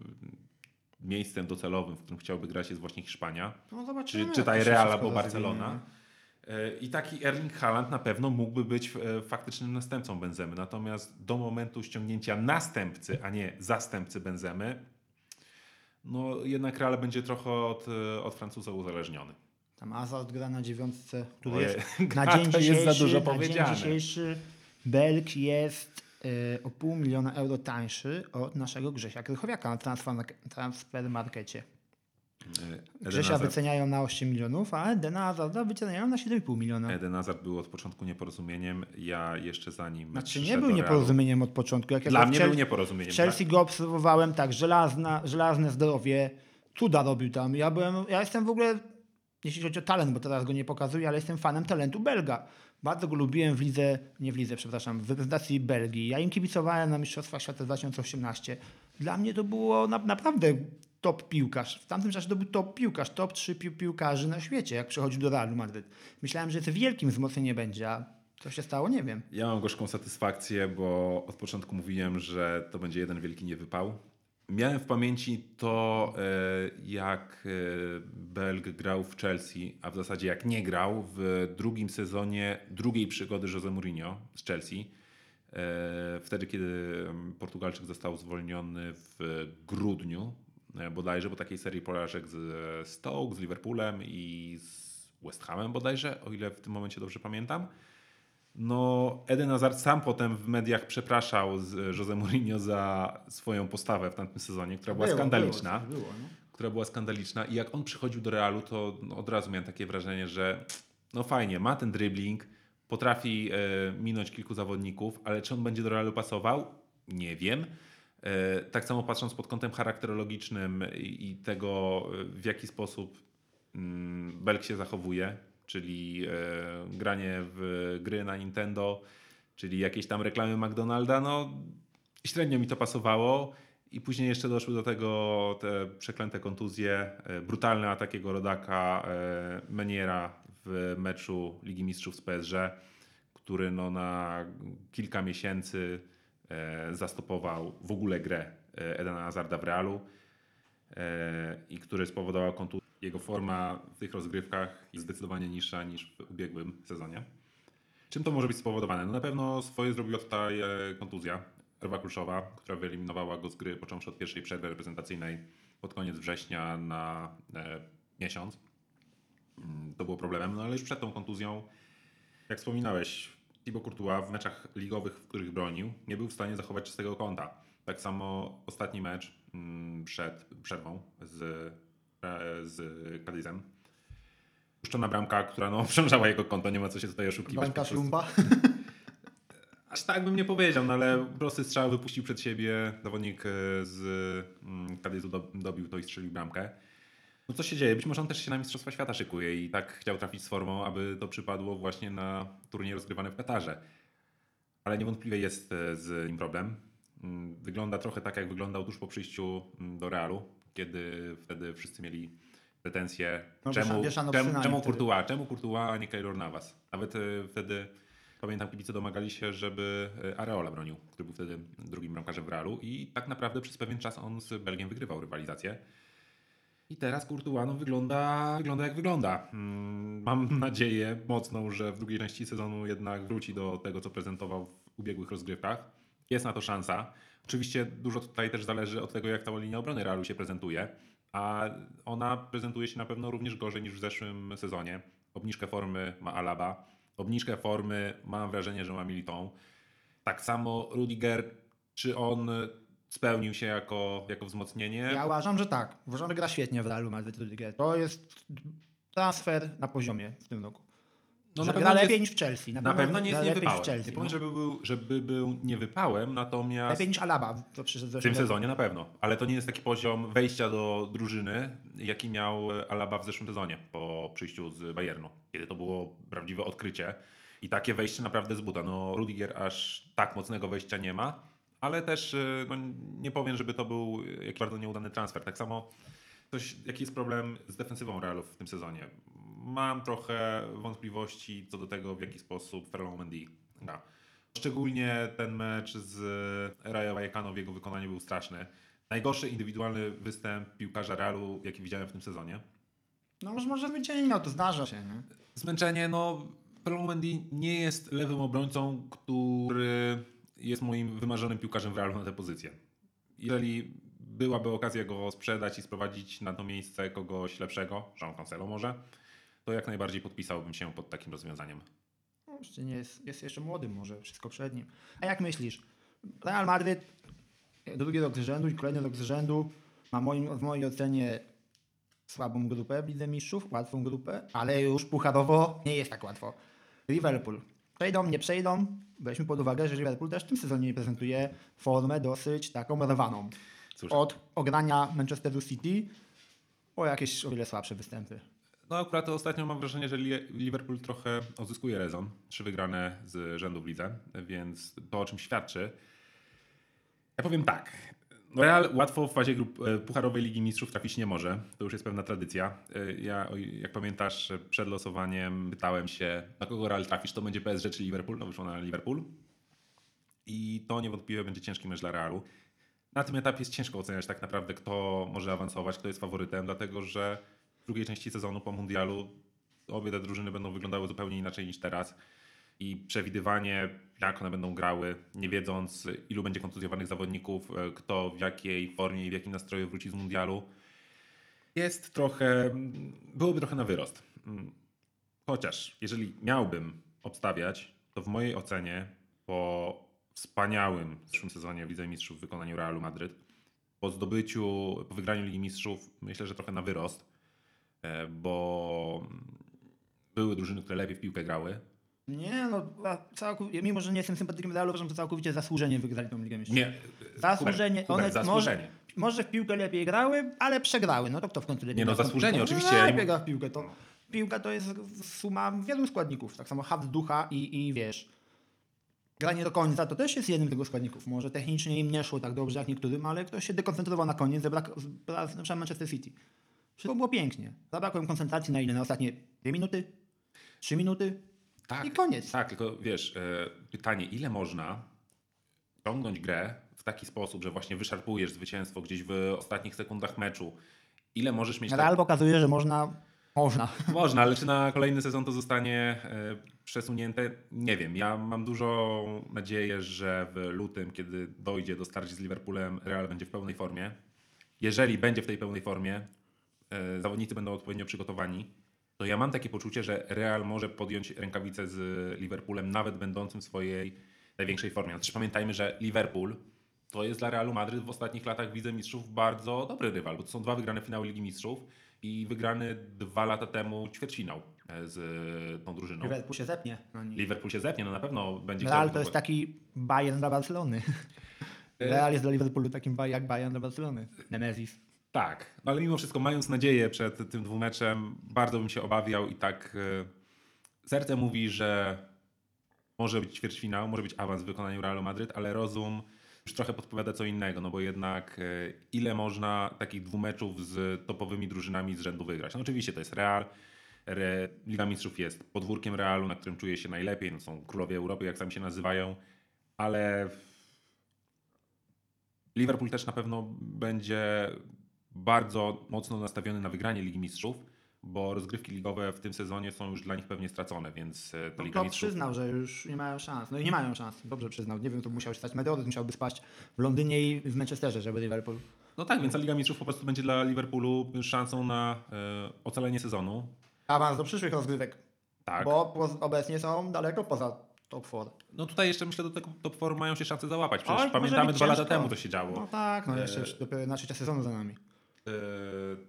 miejscem docelowym, w którym chciałby grać jest właśnie Hiszpania no zobaczymy. czy czytaj Real albo. Barcelona. E, I taki Erling Haaland na pewno mógłby być e, faktycznym następcą Benzemy. Natomiast do momentu ściągnięcia następcy, a nie zastępcy Benzemy, no jednak Real będzie trochę od, e, od Francuza uzależniony. Tam Hazard gra na dziewiątce, który jest na dzień, to jest za dzisiejszy, dużo na dzień dzisiejszy Belg jest y, o pół miliona euro tańszy od naszego Grzesia Krychowiaka na transfer, transfer markecie. E, Grzesia Hazard, wyceniają na 8 milionów, a Edena Hazarda wyceniają na 7,5 miliona. Eden Hazard był od początku nieporozumieniem. Ja jeszcze zanim Znaczy nie był Realu- nieporozumieniem od początku. Jak ja Dla mnie Chel- był nieporozumieniem. W Chelsea go obserwowałem tak, żelazna, żelazne zdrowie, cuda robił tam. Ja byłem, ja jestem w ogóle, jeśli chodzi o talent, bo teraz go nie pokazuję, ale jestem fanem talentu Belga. Bardzo go lubiłem w lidze, nie w lidze, przepraszam, w reprezentacji Belgii. Ja im kibicowałem na Mistrzostwach Świata 2018. Dla mnie to było na, naprawdę top piłkarz. W tamtym czasie to był top piłkarz, top 3 pi- piłkarzy na świecie, jak przychodził do Realu Madryt. Myślałem, że to wielkim wzmocnieniem będzie, a co się stało, nie wiem. Ja mam gorzką satysfakcję, bo od początku mówiłem, że to będzie jeden wielki niewypał. Miałem w pamięci to, e, jak e, Belg grał w Chelsea, a w zasadzie jak nie grał w drugim sezonie drugiej przygody Jose Mourinho z Chelsea. E, Wtedy, kiedy Portugalczyk został zwolniony w grudniu bodajże, bo takiej serii porażek z Stoke, z Liverpoolem i z West Hamem bodajże, o ile w tym momencie dobrze pamiętam. No, Eden Hazard sam potem w mediach przepraszał z Jose Mourinho za swoją postawę w tamtym sezonie, która była skandaliczna. Było, było, no. która była skandaliczna i jak on przychodził do Realu, to no, od razu miałem takie wrażenie, że no fajnie, ma ten dribbling, potrafi e, minąć kilku zawodników, ale czy on będzie do Realu pasował? Nie wiem. E, tak samo patrząc pod kątem charakterologicznym i, i tego, e, w jaki sposób mm, Belk się zachowuje, czyli e, granie w gry na Nintendo, czyli jakieś tam reklamy McDonalda, no średnio mi to pasowało. I później jeszcze doszły do tego te przeklęte kontuzje, e, brutalny atak jego rodaka e, Meniera w meczu Ligi Mistrzów z PSG, który no na kilka miesięcy zastopował w ogóle grę Edena Hazarda w Realu i który spowodował kontuzję. Jego forma w tych rozgrywkach jest zdecydowanie niższa niż w ubiegłym sezonie. Czym to może być spowodowane? No na pewno swoje zrobiła tutaj e, kontuzja Ewa Kruszowa, która wyeliminowała go z gry począwszy od pierwszej przerwy reprezentacyjnej pod koniec września na e, miesiąc. Mm, To było problemem, no ale już przed tą kontuzją, jak wspominałeś, Thibaut Courtois w meczach ligowych, w których bronił, nie był w stanie zachować czystego konta. Tak samo ostatni mecz mm, przed przerwą z, z Cadizem. Puszczona bramka, która no, obciążała jego konto, nie ma co się tutaj oszukiwać. Prostu. szlumba. Aż tak bym nie powiedział, no ale prosty strzał wypuścił przed siebie. Zawodnik e, z mm, Kadyzu do- dobił to i strzelił bramkę. No co się dzieje? Być może on też się na Mistrzostwa Świata szykuje i tak chciał trafić z formą, aby to przypadło właśnie na turniej rozgrywany w Katarze. Ale niewątpliwie jest e, z nim problem. Mm, Wygląda trochę tak, jak wyglądał tuż po przyjściu mm, do Realu, kiedy wtedy wszyscy mieli pretensje, No, czemu, wieszano czemu, czemu. Courtois, czemu Courtois, a nie Keylor Navas. Nawet e, wtedy Pamiętam, kibice domagali się, żeby e, Areola bronił, który był wtedy drugim bramkarzem w Realu i tak naprawdę przez pewien czas on z Belgiem wygrywał rywalizację. I teraz Courtois no, wygląda, wygląda jak wygląda. Mm, Mam nadzieję mocną, że w drugiej części sezonu jednak wróci do tego, co prezentował w ubiegłych rozgrywkach. Jest na to szansa. Oczywiście dużo tutaj też zależy od tego, jak ta linia obrony Realu się prezentuje, a ona prezentuje się na pewno również gorzej niż w zeszłym sezonie. Obniżkę formy ma Alaba, obniżkę formy mam wrażenie, że ma Militon. Tak samo Rudiger, czy on spełnił się jako, jako wzmocnienie? Ja uważam, że tak. Uważam, że gra świetnie w Realu Madryt Rudiger. To jest transfer na poziomie w tym roku. No, że na gra pewno lepiej jest- niż w Chelsea. Na pewno nie jest niewypałem. w Chelsea. Nie powiem, no. żeby był, żeby był niewypałem, natomiast Lepiej niż Alaba, przyszedł w tym sezonie na pewno. Ale to nie jest taki poziom wejścia do drużyny, jaki miał Alaba w zeszłym sezonie po przyjściu z Bayernu, kiedy to było prawdziwe odkrycie. I takie wejście naprawdę z buta. No, Rudiger aż tak mocnego wejścia nie ma, ale też y, no, nie powiem, żeby to był jakiś bardzo nieudany transfer. Tak samo coś, jaki jest problem z defensywą Realu w tym sezonie. Mam trochę wątpliwości co do tego, w jaki sposób Ferland Mendy gra. Szczególnie ten mecz z Rayo Vallecano w jego wykonaniu był straszny. Najgorszy indywidualny występ piłkarza Realu, jaki widziałem w tym sezonie. No może, może wyciągnął, to zdarza się. Nie? Zmęczenie, no Ferland Mendy nie jest lewym obrońcą, który jest moim wymarzonym piłkarzem w Realu na tę pozycję. Jeżeli byłaby okazja go sprzedać i sprowadzić na to miejsce kogoś lepszego, Jean Cancelo może, to jak najbardziej podpisałbym się pod takim rozwiązaniem. No, Jeszcze nie jest, jest jeszcze młody, może wszystko przed nim. A jak myślisz? Real Madryt drugi rok z rzędu i kolejny rok z rzędu ma moim, w mojej ocenie słabą grupę w Lidze Mistrzów, łatwą grupę, ale już pucharowo nie jest tak łatwo. Liverpool. Przejdą, nie przejdą. Weźmy pod uwagę, że Liverpool też w tym sezonie prezentuje formę dosyć taką rwaną. Cóż, Od ogrania Manchesteru City po jakieś o wiele słabsze występy. No akurat ostatnio mam wrażenie, że Li- Liverpool trochę odzyskuje rezon. Trzy wygrane z rzędu w lidze, więc to o czym świadczy. Ja powiem tak. Real łatwo w fazie grup e, Pucharowej Ligi Mistrzów trafić nie może. To już jest pewna tradycja. E, Ja, jak pamiętasz, przed losowaniem pytałem się, na kogo Real trafisz, to będzie PSG czy Liverpool? No wyszło na Liverpool. I to niewątpliwie będzie ciężki mecz dla Realu. Na tym etapie jest ciężko oceniać tak naprawdę, kto może awansować, kto jest faworytem, dlatego że drugiej części sezonu po Mundialu obie te drużyny będą wyglądały zupełnie inaczej niż teraz. I przewidywanie, jak one będą grały, nie wiedząc, ilu będzie kontuzjowanych zawodników, e, kto w jakiej formie i w jakim nastroju wróci z Mundialu, jest trochę, byłoby trochę na wyrost. Mm. Chociaż, jeżeli miałbym obstawiać, to w mojej ocenie po wspaniałym zeszłym sezonie w Lidze Mistrzów w wykonaniu Realu Madryt, po zdobyciu, po wygraniu Ligi Mistrzów, myślę, że trochę na wyrost, bo były drużyny, które lepiej w piłkę grały. Nie, no całkowicie, mimo że nie jestem sympatykiem Realu, uważam, że całkowicie zasłużenie wygrali tą Ligę Mistrzów. Nie, Zasłużenie. Hubert, Hubert, one zasłużenie. Może, może w piłkę lepiej grały, ale przegrały. No to kto w końcu lepiej Nie, no zasłużenie, oczywiście, No, ja nie lepiej mów- gra w piłkę. To, piłka to jest suma wielu składników. Tak samo haft ducha i, i wiesz, granie do końca to też jest jednym z tego składników. Może technicznie im nie szło tak dobrze jak niektórym, ale ktoś się dekoncentrował na koniec, zabrak, na przykład Manchester City. Wszystko było pięknie. Zabrakło im koncentracji na ile? Na ostatnie dwie minuty? Trzy minuty? Tak, I koniec. Tak, tylko wiesz, e, pytanie, ile można ciągnąć grę w taki sposób, że właśnie wyszarpujesz zwycięstwo gdzieś w ostatnich sekundach meczu. Ile możesz mieć... Real pokazuje, że można. Można. Można, ale czy na kolejny sezon to zostanie e, przesunięte? Nie wiem. Ja mam dużą nadzieję, że w lutym, kiedy dojdzie do starć z Liverpoolem, Real będzie w pełnej formie. Jeżeli będzie w tej pełnej formie, zawodnicy będą odpowiednio przygotowani, to ja mam takie poczucie, że Real może podjąć rękawicę z Liverpoolem, nawet będącym w swojej największej formie. No też pamiętajmy, że Liverpool to jest dla Realu Madryt w ostatnich latach w Lidze Mistrzów bardzo dobry rywal, bo to są dwa wygrane finały Ligi Mistrzów i wygrany dwa lata temu ćwierćfinał e, z tą drużyną. Liverpool się zepnie. No. Liverpool się zepnie, no na pewno będzie Real to jest taki Bayern dla Barcelony. Real jest dla Liverpoolu takim jak Bayern dla Barcelony. Nemesis. Tak, no ale mimo wszystko, mając nadzieję przed tym dwumeczem, bardzo bym się obawiał i tak e, serce mówi, że może być ćwierćfinał, może być awans w wykonaniu Realu Madryt, ale rozum już trochę podpowiada co innego, no bo jednak e, ile można takich dwumeczów z topowymi drużynami z rzędu wygrać? No oczywiście to jest Real, Re, Liga Mistrzów jest podwórkiem Realu, na którym czuje się najlepiej, no są królowie Europy, jak sami się nazywają, ale Liverpool też na pewno będzie bardzo mocno nastawiony na wygranie Ligi Mistrzów, bo rozgrywki ligowe w tym sezonie są już dla nich pewnie stracone, więc e, ta No, Liga Klopp Mistrzów... przyznał, że już nie mają szans. No i nie mają szans. Dobrze przyznał. Nie wiem, to musiał stać meteoryt, musiałby spaść w Londynie i w Manchesterze, żeby Liverpool. No tak, więc ta Liga Mistrzów po prostu będzie dla Liverpoolu szansą na e, ocalenie sezonu. Awans do przyszłych rozgrywek. Tak. Bo obecnie są daleko poza top 4. No tutaj jeszcze myślę, do tego top 4 mają się szansę załapać. Przecież Oj, pamiętamy dwa lata temu to się działo. No tak, no jeszcze E, dopiero na trzecia sezonu za nami. E,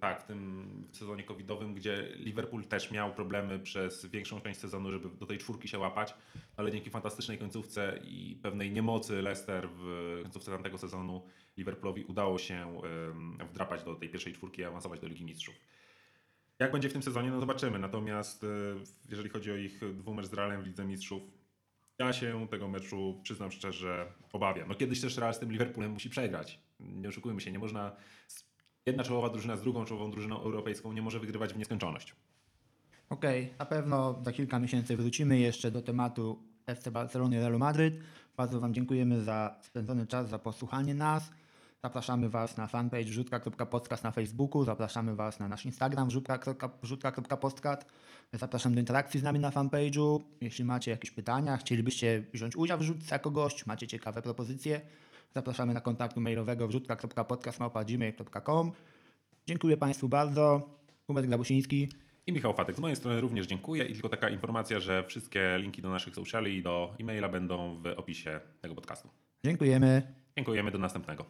tak, w tym sezonie covidowym, gdzie Liverpool też miał problemy przez większą część sezonu, żeby do tej czwórki się łapać, ale dzięki fantastycznej końcówce i pewnej niemocy Leicester w końcówce tamtego sezonu Liverpoolowi udało się em, wdrapać do tej pierwszej czwórki i awansować do Ligi Mistrzów. Jak będzie w tym sezonie, no zobaczymy. Natomiast e, jeżeli chodzi o ich dwumecz z Realem w Lidze Mistrzów, ja się tego meczu, przyznam szczerze, obawiam. No kiedyś też Real z tym Liverpoolem musi przegrać. Nie oszukujmy się, nie można... Jedna czołowa drużyna z drugą czołową drużyną europejską nie może wygrywać w nieskończoność. Okej, na pewno za kilka miesięcy wrócimy jeszcze do tematu FC Barcelony i Realu Madryt. Bardzo Wam dziękujemy za spędzony czas, za posłuchanie nas. Zapraszamy Was na fanpage wrzutka.podcast na Facebooku, zapraszamy Was na nasz Instagram wrzutka.podcast. Zapraszam do interakcji z nami na fanpage'u. Jeśli macie jakieś pytania, chcielibyście wziąć udział w rzutce jako gość, macie ciekawe propozycje, zapraszamy na kontaktu mailowego wrzutka.podcast.gmail.com. Dziękuję Państwu bardzo. Hubert Glabusiński. I Michał Fatek z mojej strony również dziękuję i tylko taka informacja, że wszystkie linki do naszych sociali i do e-maila będą w opisie tego podcastu. Dziękujemy. Dziękujemy, do następnego.